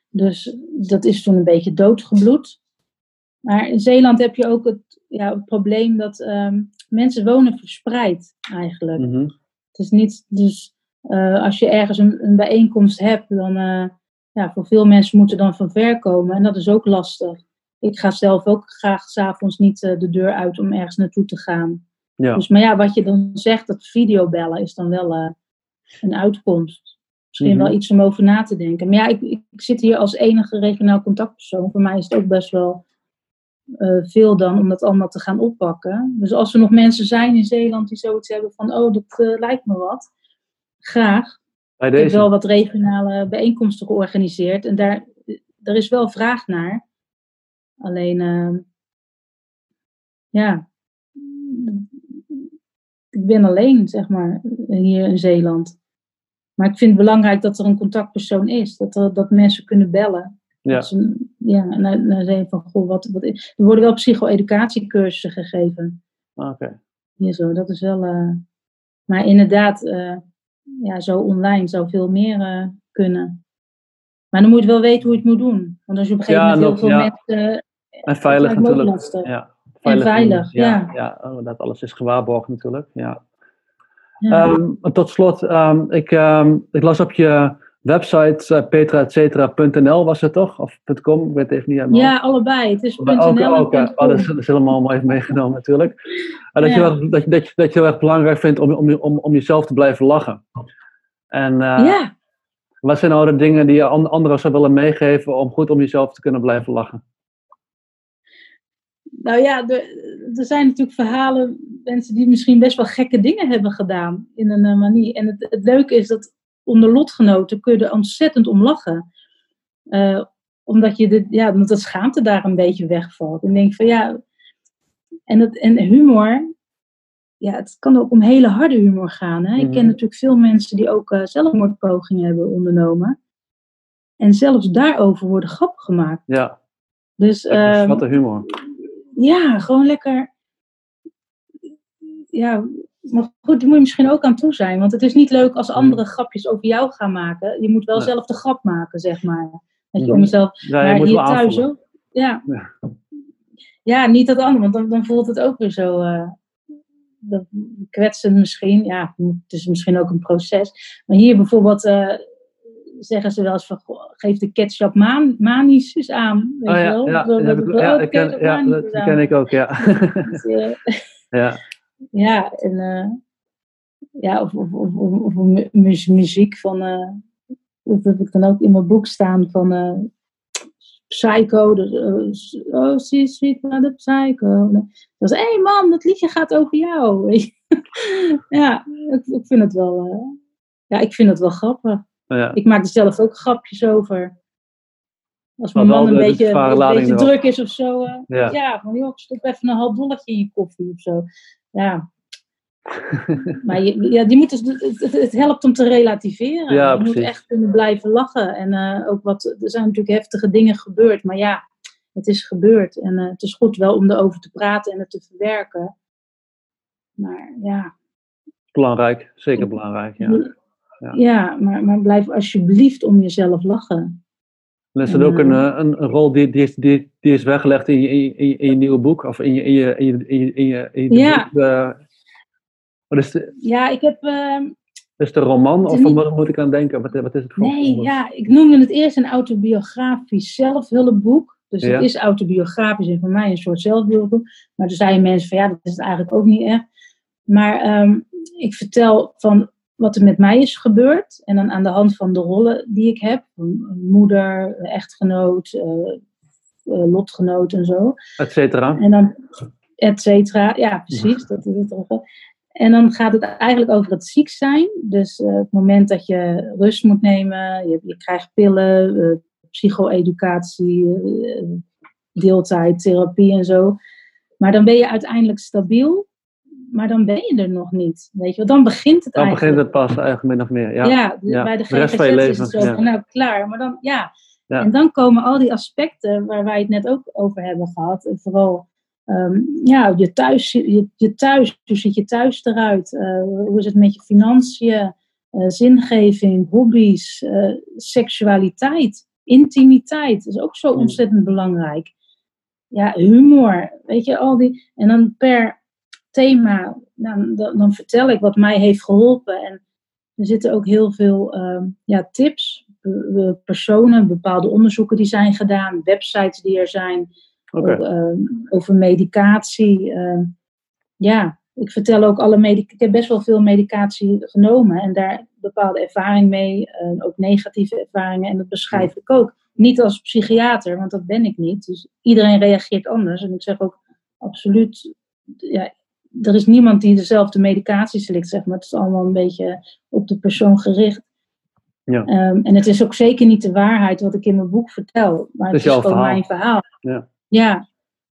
dus dat is toen een beetje doodgebloed. Maar in Zeeland heb je ook het, ja, het probleem dat um, mensen wonen verspreid eigenlijk. Mhm. Het is niet, dus uh, als je ergens een, een bijeenkomst hebt, dan uh, ja, voor veel mensen moeten dan van ver komen. En dat is ook lastig. Ik ga zelf ook graag s'avonds niet uh, de deur uit om ergens naartoe te gaan. Ja. Dus, maar ja, wat je dan zegt, dat videobellen is dan wel een uitkomst. Misschien Mhm. wel iets om over na te denken. Maar ja, ik, ik, ik zit hier als enige regionaal contactpersoon. Voor mij is het ook best wel uh, veel dan om dat allemaal te gaan oppakken. Dus als er nog mensen zijn in Zeeland die zoiets hebben van, oh, dat uh, lijkt me wat. Graag. Bij Ik heb deze. wel wat regionale bijeenkomsten georganiseerd. En daar, daar is wel vraag naar. Alleen, uh, ja, ik ben alleen, zeg maar, hier in Zeeland. Maar ik vind het belangrijk dat er een contactpersoon is. Dat, er, dat mensen kunnen bellen. Ja. Ze, ja, naar, naar zeggen van, goh, wat, wat is... Er worden wel psycho-educatiecursussen gegeven. Ah, Oké. Hier zo, dat is wel... Uh... Maar inderdaad, uh, ja, zo online zou veel meer uh, kunnen. Maar dan moet je wel weten hoe je het moet doen. Want als je op een gegeven Ja, moment heel veel ja. mensen... En veilig natuurlijk. Ja. En veilig, ja. Ja, oh, dat alles is gewaarborgd natuurlijk. Ja. Ja. Ehm, en tot slot, ehm, ik, ehm, ik las op je website uh, petraetcetera.nl was het toch? Of .com, ik weet even niet helemaal. Ja, allebei. Het is .nl ook, en ook, eh, .com. oh, dat, is, dat is helemaal mooi meegenomen natuurlijk. En dat, je Ja. dat, je- dat, je, dat je heel erg belangrijk vindt om, om, om, om jezelf te blijven lachen. En eh, ja, wat zijn nou de dingen die je an- anderen zou willen meegeven om goed om jezelf te kunnen blijven lachen? Nou ja, er, er zijn natuurlijk verhalen, mensen die misschien best wel gekke dingen hebben gedaan in een eh, manier. En het, het leuke is dat onder lotgenoten kun je er ontzettend om lachen. Eh, omdat je de, ja, omdat dat schaamte daar een beetje wegvalt. En denk van ja, en, het, en humor, ja, het kan ook om hele harde humor gaan. Hè? Ik Mhm. ken natuurlijk veel mensen die ook eh, zelfmoordpogingen hebben ondernomen. En zelfs daarover worden grappen gemaakt. Ja, Dus, ehm, wat een humor. Ja, gewoon lekker. Ja, maar goed, daar moet je misschien ook aan toe zijn. Want het is niet leuk als anderen grapjes over jou gaan maken. Je moet wel Nee. zelf de grap maken, zeg maar. Dat je om jezelf. Ja, je maar moet hier wel thuis ook. Ja. Ja. ja, niet dat andere, want dan, dan voelt het ook weer zo. eh, dat kwetsend misschien. Ja, het is misschien ook een proces. Maar hier bijvoorbeeld. eh, zeggen ze wel eens van, goh, geef de ketchup man, manisch eens aan. Weet Oh ja, wel? ja, Zo, die heb dat- ik- ja, de ik ken, ja, dat ik ook, ja. Dus, eh, *laughs* ja. ja, en eh, ja, of, of, of, of, of mu- mu- muziek van, eh, dat heb ik dan ook in mijn boek staan van Psycho, dus, oh, see sweet mother Psycho. Dat is, hé hey man, dat liedje gaat over jou. *laughs* ja, ik, ik vind het wel, ja, ik vind het wel grappig. Ja. Ik maak er zelf ook grapjes over. Als mijn man een beetje, een druk is of zo. eh, Ja. ja. van joh, stop even een half dolletje in je koffie of zo. Ja. *laughs* maar je, ja, die moet dus, het, helpt om te relativeren. Ja, je moet echt kunnen blijven lachen. En eh, ook wat, er zijn natuurlijk heftige dingen gebeurd. Maar ja, het is gebeurd. En eh, het is goed wel om erover te praten en het te verwerken. Maar ja, Belangrijk, zeker belangrijk. Ja. Ja. Ja. maar, maar blijf alsjeblieft om jezelf lachen. En is dat ook een, eh, een, een rol die, die, is, die, die is weggelegd in je, in, je, in je- nieuwe boek? Of in je, in je, in je, in je, in je, Ja. boek, eh, wat is de, Ja, ik heb. ehm, is de roman? Het Of is niet- wat moet ik aan denken? Wat, wat is het voor Nee, voor- ja, ik noemde het eerst een autobiografisch zelfhulpboek. Dus Ja. het is autobiografisch en voor mij een soort zelfhulpboek. Maar toen zeiden mensen van ja, dat is het eigenlijk ook niet echt. Maar ehm, ik vertel van wat er met mij is gebeurd. En dan aan de hand van de rollen die ik heb. Moeder, echtgenoot, eh, eh, lotgenoot en zo. Et cetera. En dan, et cetera. Ja, precies. Dat is het ook. En dan gaat het eigenlijk over het ziek zijn. Dus uh, het moment dat je rust moet nemen, je, je krijgt pillen, uh, psycho-educatie, uh, deeltijd, therapie en zo. Maar dan ben je uiteindelijk stabiel, maar dan ben je er nog niet. Weet je, dan begint het dan eigenlijk. Dan begint het pas eigenlijk min of meer. Ja, ja, ja. bij de de is het zo van, nou klaar. Maar dan, ja. En dan komen al die aspecten waar wij het net ook over hebben gehad. En vooral Um, ja, je thuis, je, je thuis, hoe ziet je thuis eruit? Uh, hoe is het met je financiën, uh, zingeving, hobby's, uh, seksualiteit, intimiteit? Dat is ook zo ontzettend belangrijk. Ja, humor, weet je, al die. En dan per thema, dan, dan, dan vertel ik wat mij heeft geholpen. En er zitten ook heel veel um, ja, tips, personen, bepaalde onderzoeken die zijn gedaan, websites die er zijn. Okay. Ook, uh, over medicatie. Uh, ja, ik vertel ook alle medicatie. Ik heb best wel veel medicatie genomen en daar bepaalde ervaring mee. Ook negatieve ervaringen en dat beschrijf ik ook. Niet als psychiater, want dat ben ik niet. Dus iedereen reageert anders. En ik zeg ook absoluut. Ja, er is niemand die dezelfde medicatie slikt, zeg maar. Het is allemaal een beetje op de persoon gericht. Ja. Um, en het is ook zeker niet de waarheid wat ik in mijn boek vertel. Maar het is, gewoon verhaal. mijn verhaal. Ja. Ja,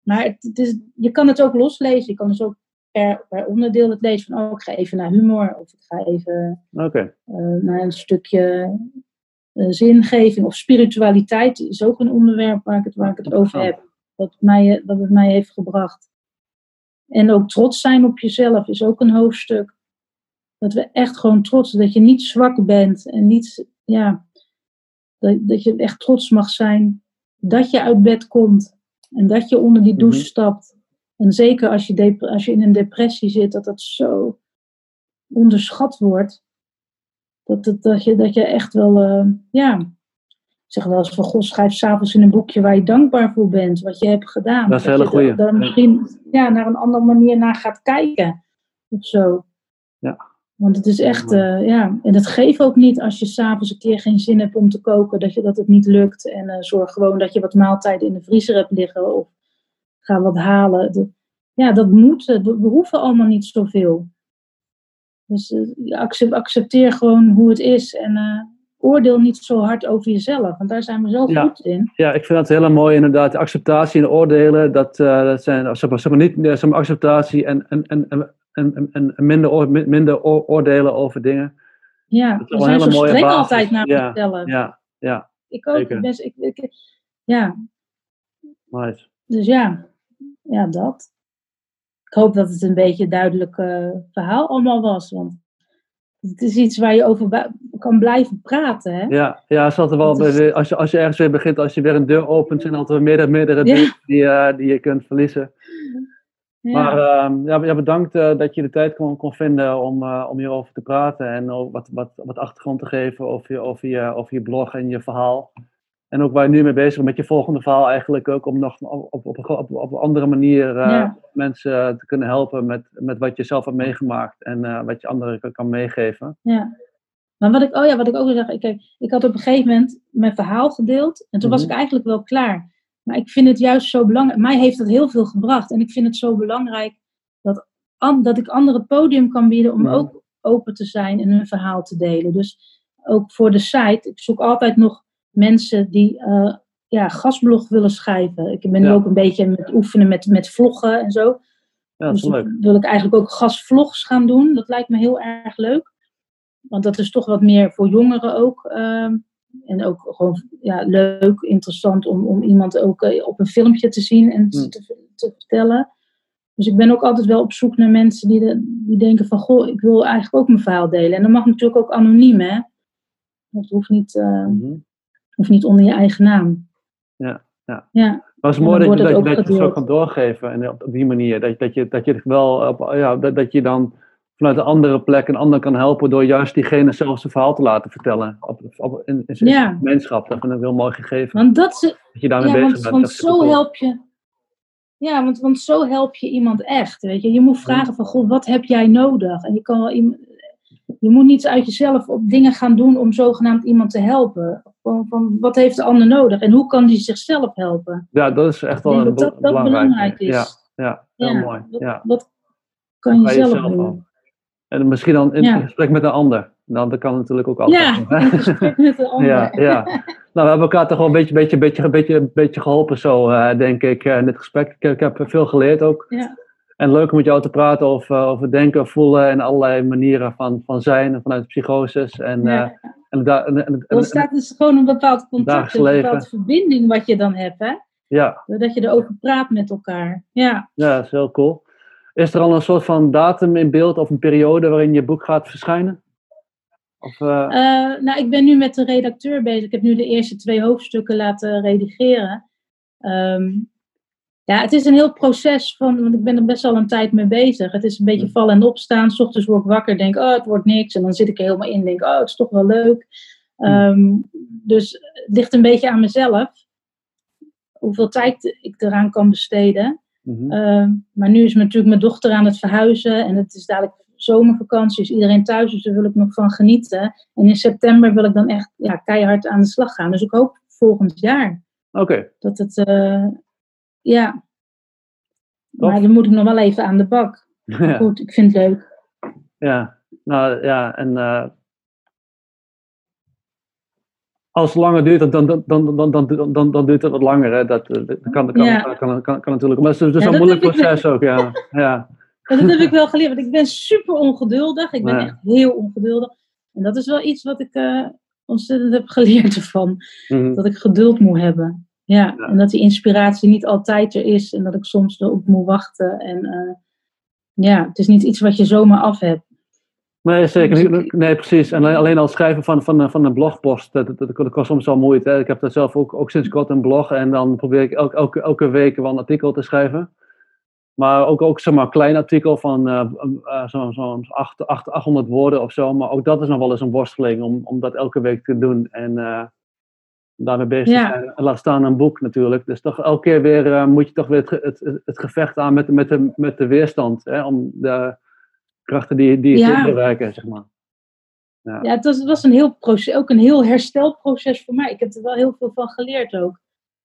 maar het, het is, je kan het ook loslezen. Je kan dus ook per, per onderdeel het lezen van, oh, ik ga even naar humor. Of ik ga even uh, naar een stukje uh, zingeving. Of spiritualiteit is ook een onderwerp waar ik het, waar ik het over heb. Wat, mij, wat het mij heeft gebracht. En ook trots zijn op jezelf is ook een hoofdstuk. Dat we echt gewoon trots dat je niet zwak bent. En niet, ja, dat, dat je echt trots mag zijn. Dat je uit bed komt. En dat je onder die douche Mhm. stapt. En zeker als je, als je in een depressie zit, dat dat zo onderschat wordt. Dat, dat, dat, je, dat je echt wel, eh, ja. Zeg wel eens van, God, schrijf s'avonds in een boekje waar je dankbaar voor bent. Wat je hebt gedaan. Dat is een hele je goeie. daar Ja. misschien ja, naar een andere manier naar gaat kijken. Of zo. Ja. Want het is echt, eh, ja. En dat geeft ook niet als je s'avonds een keer geen zin hebt om te koken. Dat, je, dat het niet lukt. En eh, zorg gewoon dat je wat maaltijden in de vriezer hebt liggen. Of ga wat halen. De- ja, dat moet. eh, We, we hoeven allemaal niet zoveel. Dus accep- accepteer gewoon hoe het is. En oordeel niet zo hard over jezelf. Want daar zijn we Ja. goed in. Ja, ik vind dat heel mooi inderdaad. Acceptatie en oordelen, dat, eh, dat zijn zeg maar, zeg maar niet eh, zeg maar, acceptatie en, en, en, en, en, minder, oor- minder oor- oordelen over dingen. Ja, Dat is we zijn een zo mooie streng basis. altijd naar Ja, onszelf. Ja, ja, Ik ook. zeker. Best, ik, ik, ja, nice. dus ja. Ja, dat. Ik hoop dat het een beetje een duidelijk eh, verhaal allemaal was. Want het is iets waar je over kan blijven praten. Hè? Ja, ja is altijd wel, is- als, je, als je ergens weer begint, als je weer een deur opent, zijn er altijd meerdere, meerdere Ja. dingen die, eh, die je kunt verliezen. Ja. Maar ehm, ja, ja, bedankt eh, dat je de tijd kon, kon vinden om, eh, om hierover te praten en ook wat, wat, wat achtergrond te geven over je, over, je, over je blog en je verhaal. En ook waar je nu mee bezig bent met je volgende verhaal eigenlijk ook om nog op, op, op, op, een andere manier eh, Ja. mensen te kunnen helpen met, met wat je zelf hebt meegemaakt en eh, wat je anderen kan- kan meegeven. Ja. Maar wat ik, oh ja, wat ik ook wil zeggen, ik, ik had op een gegeven moment mijn verhaal gedeeld en toen was Mhm. ik eigenlijk wel klaar. Maar ik vind het juist zo belangrijk, mij heeft dat heel veel gebracht en ik vind het zo belangrijk dat, dat ik anderen het podium kan bieden om ook open te zijn en hun verhaal te delen. Dus ook voor de site, ik zoek altijd nog mensen die eh, ja, gastblog willen schrijven. Ik ben nu Ja. ook een beetje met oefenen met, met vloggen en zo. Ja, dat is Dus leuk. wil ik eigenlijk ook gastvlogs gaan doen. Dat lijkt me heel erg leuk. Want dat is toch wat meer voor jongeren ook. ehm, en ook gewoon ja, leuk, interessant om, om iemand ook eh, op een filmpje te zien en Hmm. te, te vertellen. Dus ik ben ook altijd wel op zoek naar mensen die, de, die denken van... Goh, ik wil eigenlijk ook mijn verhaal delen. En dat mag natuurlijk ook anoniem, hè. Dat hoeft niet, eh, Mhm. Hoeft niet onder je eigen naam. Ja, ja. Ja, Maar het is mooi dat je, dat, het je- dat zo kan doorgeven en op, die manier. Dat, dat, je, dat je wel op, ja, dat, dat je dan vanuit een andere plek een ander kan helpen door juist diegene zelf zijn verhaal te laten vertellen. Op, op, in, in, in Ja. zijn gemeenschap. Dat vind ik heel mooi gegeven. want dat is, dat je daarmee Ja, bezig want, bent. want zo help je. Ja, want, want zo help je iemand echt. Weet je, je moet vragen van God, wat heb jij nodig? En je kan wel iem- je moet niet uit jezelf op dingen gaan doen om zogenaamd iemand te helpen. Van, van wat heeft de ander nodig en hoe kan die zichzelf helpen? Ja, dat is echt wel een dat dat, be- dat belangrijk. belangrijk is. Ja, ja heel Ja, mooi. Wat, Ja. wat kan je zelf doen? al. En misschien dan in Ja. gesprek met een ander. Nou, dat kan natuurlijk ook altijd. Ja, *laughs* in gesprek met de ander. Ja, ja. Nou, we hebben elkaar toch wel een beetje, beetje, beetje, beetje, beetje geholpen zo, eh, denk ik, eh, in dit gesprek. Ik, ik heb veel geleerd ook. Ja. En leuk om met jou te praten over, over denken, voelen en allerlei manieren van, van zijn en vanuit psychoses. En, Ja. eh, en, da- en, en- Er staat dus gewoon een bepaald contact, een bepaalde verbinding wat je dan hebt, hè? ja, Doordat je erover praat met elkaar. Ja. ja, dat is heel cool. Is er al een soort van datum in beeld of een periode waarin je boek gaat verschijnen? Of, eh, Eh, nou, ik ben nu met de redacteur bezig. Ik heb nu de eerste twee hoofdstukken laten redigeren. Ehm, ja, het is een heel proces van, want ik ben er best al een tijd mee bezig. Het is een beetje vallen en opstaan. 's ochtends word ik wakker, denk, oh, het wordt niks. En dan zit ik er helemaal in, denk, oh, het is toch wel leuk. Ehm, dus het ligt een beetje aan mezelf. Hoeveel tijd ik eraan kan besteden. mhm. Ehm, maar nu is natuurlijk mijn dochter aan het verhuizen en het is dadelijk zomervakantie, is iedereen thuis, dus daar wil ik nog van genieten. En in september wil ik dan echt ja, keihard aan de slag gaan. Dus ik hoop volgend jaar Oké, dat het, eh, ja. Maar dan moet ik nog wel even aan de bak. *laughs* Goed, ik vind het leuk. Ja, nou ja, en eh, als het langer duurt, dan, dan, dan, dan, dan, dan, dan duurt het wat langer. Hè? Dat, eh, kan, kan, kan, kan, natuurlijk. Maar het is, een moeilijk proces ook, ja. ja. *laughs* Dat heb ik wel geleerd, want ik ben super ongeduldig. Ik ben echt heel ongeduldig. En dat is wel iets wat ik eh, ontzettend heb geleerd ervan. Mhm. Dat ik geduld moet hebben. Ja, Ja. en dat die inspiratie niet altijd er is en dat ik soms erop moet wachten. En eh, ja, het is niet iets wat je zomaar af hebt. Nee, zeker Dus niet. Nee, precies. En alleen- al schrijven van, van, een- van een blogpost, dat, dat, dat, kost soms wel moeite. Hè? Ik heb dat zelf ook, ook sinds kort een blog en dan probeer ik elke, elke, elke week wel een artikel te schrijven. Maar ook, ook zeg maar, een klein artikel van eh eh, zo'n zo'n 8 8 800 woorden of zo. Maar ook dat is nog wel eens een worsteling om, om dat elke week te doen. En eh, daarmee bezig Ja. zijn. Laat staan een boek natuurlijk. Dus toch elke keer weer eh, moet je toch weer het, het, het, het gevecht aan met, de- met, de, met de weerstand. Hè? Om de krachten die, die Ja. te bereiken, zeg maar. Ja, het was, het was een heel proces, ook een heel herstelproces voor mij. Ik heb er wel heel veel van geleerd ook.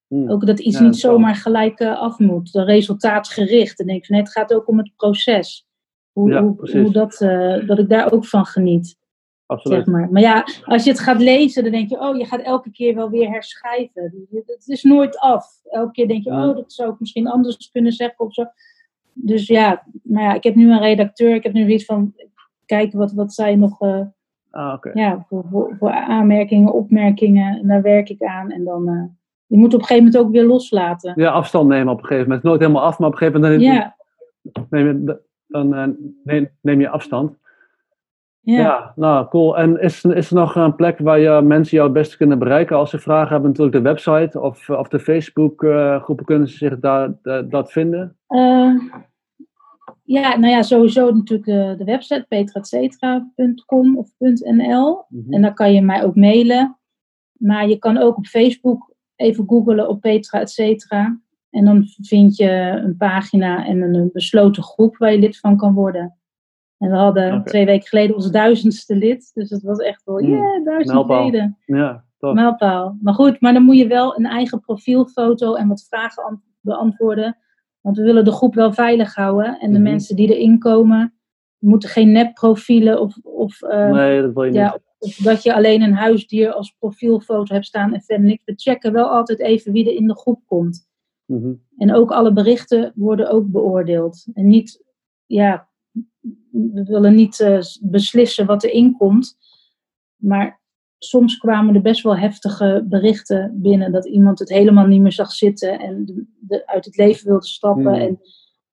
Hmm. Ook dat iets Ja, niet zomaar gelijk eh, af moet. Resultaatgericht. En denk van, nee, het gaat ook om het proces. Hoe, Ja, hoe dat, eh, dat ik daar ook van geniet. Absoluut. Zeg maar. maar ja, als je het gaat lezen, dan denk je, oh, je gaat elke keer wel weer herschrijven. Het is nooit af. Elke keer denk je, oh, dat zou ik misschien anders kunnen zeggen of zo. Dus ja, maar ja, ik heb nu een redacteur. Ik heb nu iets van, kijken wat, wat zij nog eh, Ah, ja, voor, voor, voor aanmerkingen, opmerkingen. En daar werk ik aan. En dan, eh, je moet op een gegeven moment ook weer loslaten. Ja, afstand nemen op een gegeven moment. Nooit helemaal af, maar op een gegeven moment Ja, neem, je, dan, eh, neem, neem je afstand. Ja. Ja. nou cool. En is, is er nog een plek waar je mensen jou het beste kunnen bereiken? Als ze vragen hebben, natuurlijk de website of, of de Facebook eh, groepen kunnen ze zich daar eh, dat vinden. Eh, ja, nou ja, sowieso natuurlijk de, de website petracetra.com of .nl. Mhm. En dan kan je mij ook mailen. Maar je kan ook op Facebook even googlen op Petra et cetera. En dan vind je een pagina en een besloten groep waar je lid van kan worden. En we hadden twee weken geleden ons duizendste lid. Dus dat was echt wel, yeah, duizend mijlpaal. leden. Ja, tof. Mijlpaal. Maar goed, maar dan moet je wel een eigen profielfoto en wat vragen an- beantwoorden. Want we willen de groep wel veilig houden. En de Mhm. mensen die erin komen, moeten geen nepprofielen of, of, eh, nee, dat wil je niet. of dat je alleen een huisdier als profielfoto hebt staan en verder niks. We checken wel altijd even wie er in de groep komt. Mhm. En ook alle berichten worden ook beoordeeld. En niet, ja, we willen niet eh, beslissen wat erin komt. Maar soms kwamen er best wel heftige berichten binnen dat iemand het helemaal niet meer zag zitten en de, de- uit het leven wilde stappen. Hmm. En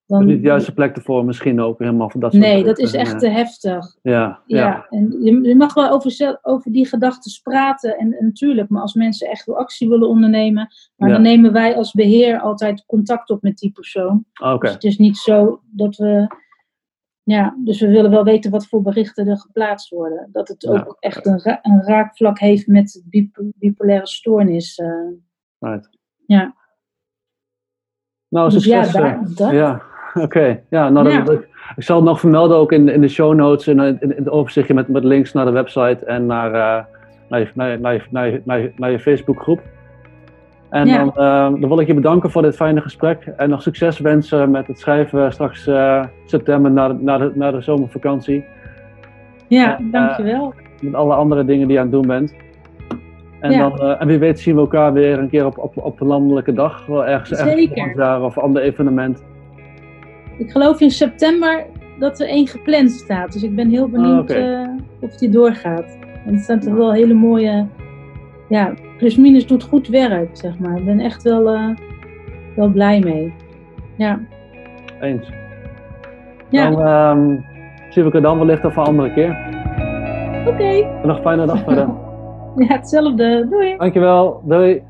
dan, niet de juiste plek ervoor, misschien ook helemaal voor dat soort nee, dat is echt te heftig. Ja, ja. Ja, en je, je mag wel over, over die gedachten praten. En, en natuurlijk, maar als mensen echt wel actie willen ondernemen, maar Ja. dan nemen wij als beheer altijd contact op met die persoon. Ah, Oké, Dus het is niet zo dat we. Ja, dus we willen wel weten wat voor berichten er geplaatst worden. Dat het ook Ja. echt een, ra- een raakvlak heeft met bipolaire stoornis. eh. right. Ja. Nou, dus ja, succes. eh. daar, dat. Ja, *laughs* oké. Ja, nou, Ja. dat- ik zal het nog vermelden ook in, in de show notes, in, in, in het overzichtje met, met links naar de website en naar, eh, naar, je, naar, je, naar, je, naar, je, naar, je, naar je Facebookgroep. En Ja. dan, eh, dan wil ik je bedanken voor dit fijne gesprek en nog succes wensen met het schrijven straks eh, september na de, na, de, na de zomervakantie. Ja, En, eh, dankjewel. met alle andere dingen die je aan het doen bent. En, Ja. dan, eh, en wie weet zien we elkaar weer een keer op, op, op de landelijke dag. Wel ergens, ergens of ander evenement. Ik geloof in september dat er één gepland staat. Dus ik ben heel benieuwd oké. eh, of die doorgaat. En het zijn toch wel hele mooie... Ja, Plus Minus doet goed werk, zeg maar. Ik ben echt wel, eh, wel blij mee. Ja. Eens. Ja, Dan ehm, zien we elkaar dan wellicht of een andere keer. oké. Nog een fijne dag verder. *laughs* Ja, hetzelfde. Doei. Dankjewel. Doei.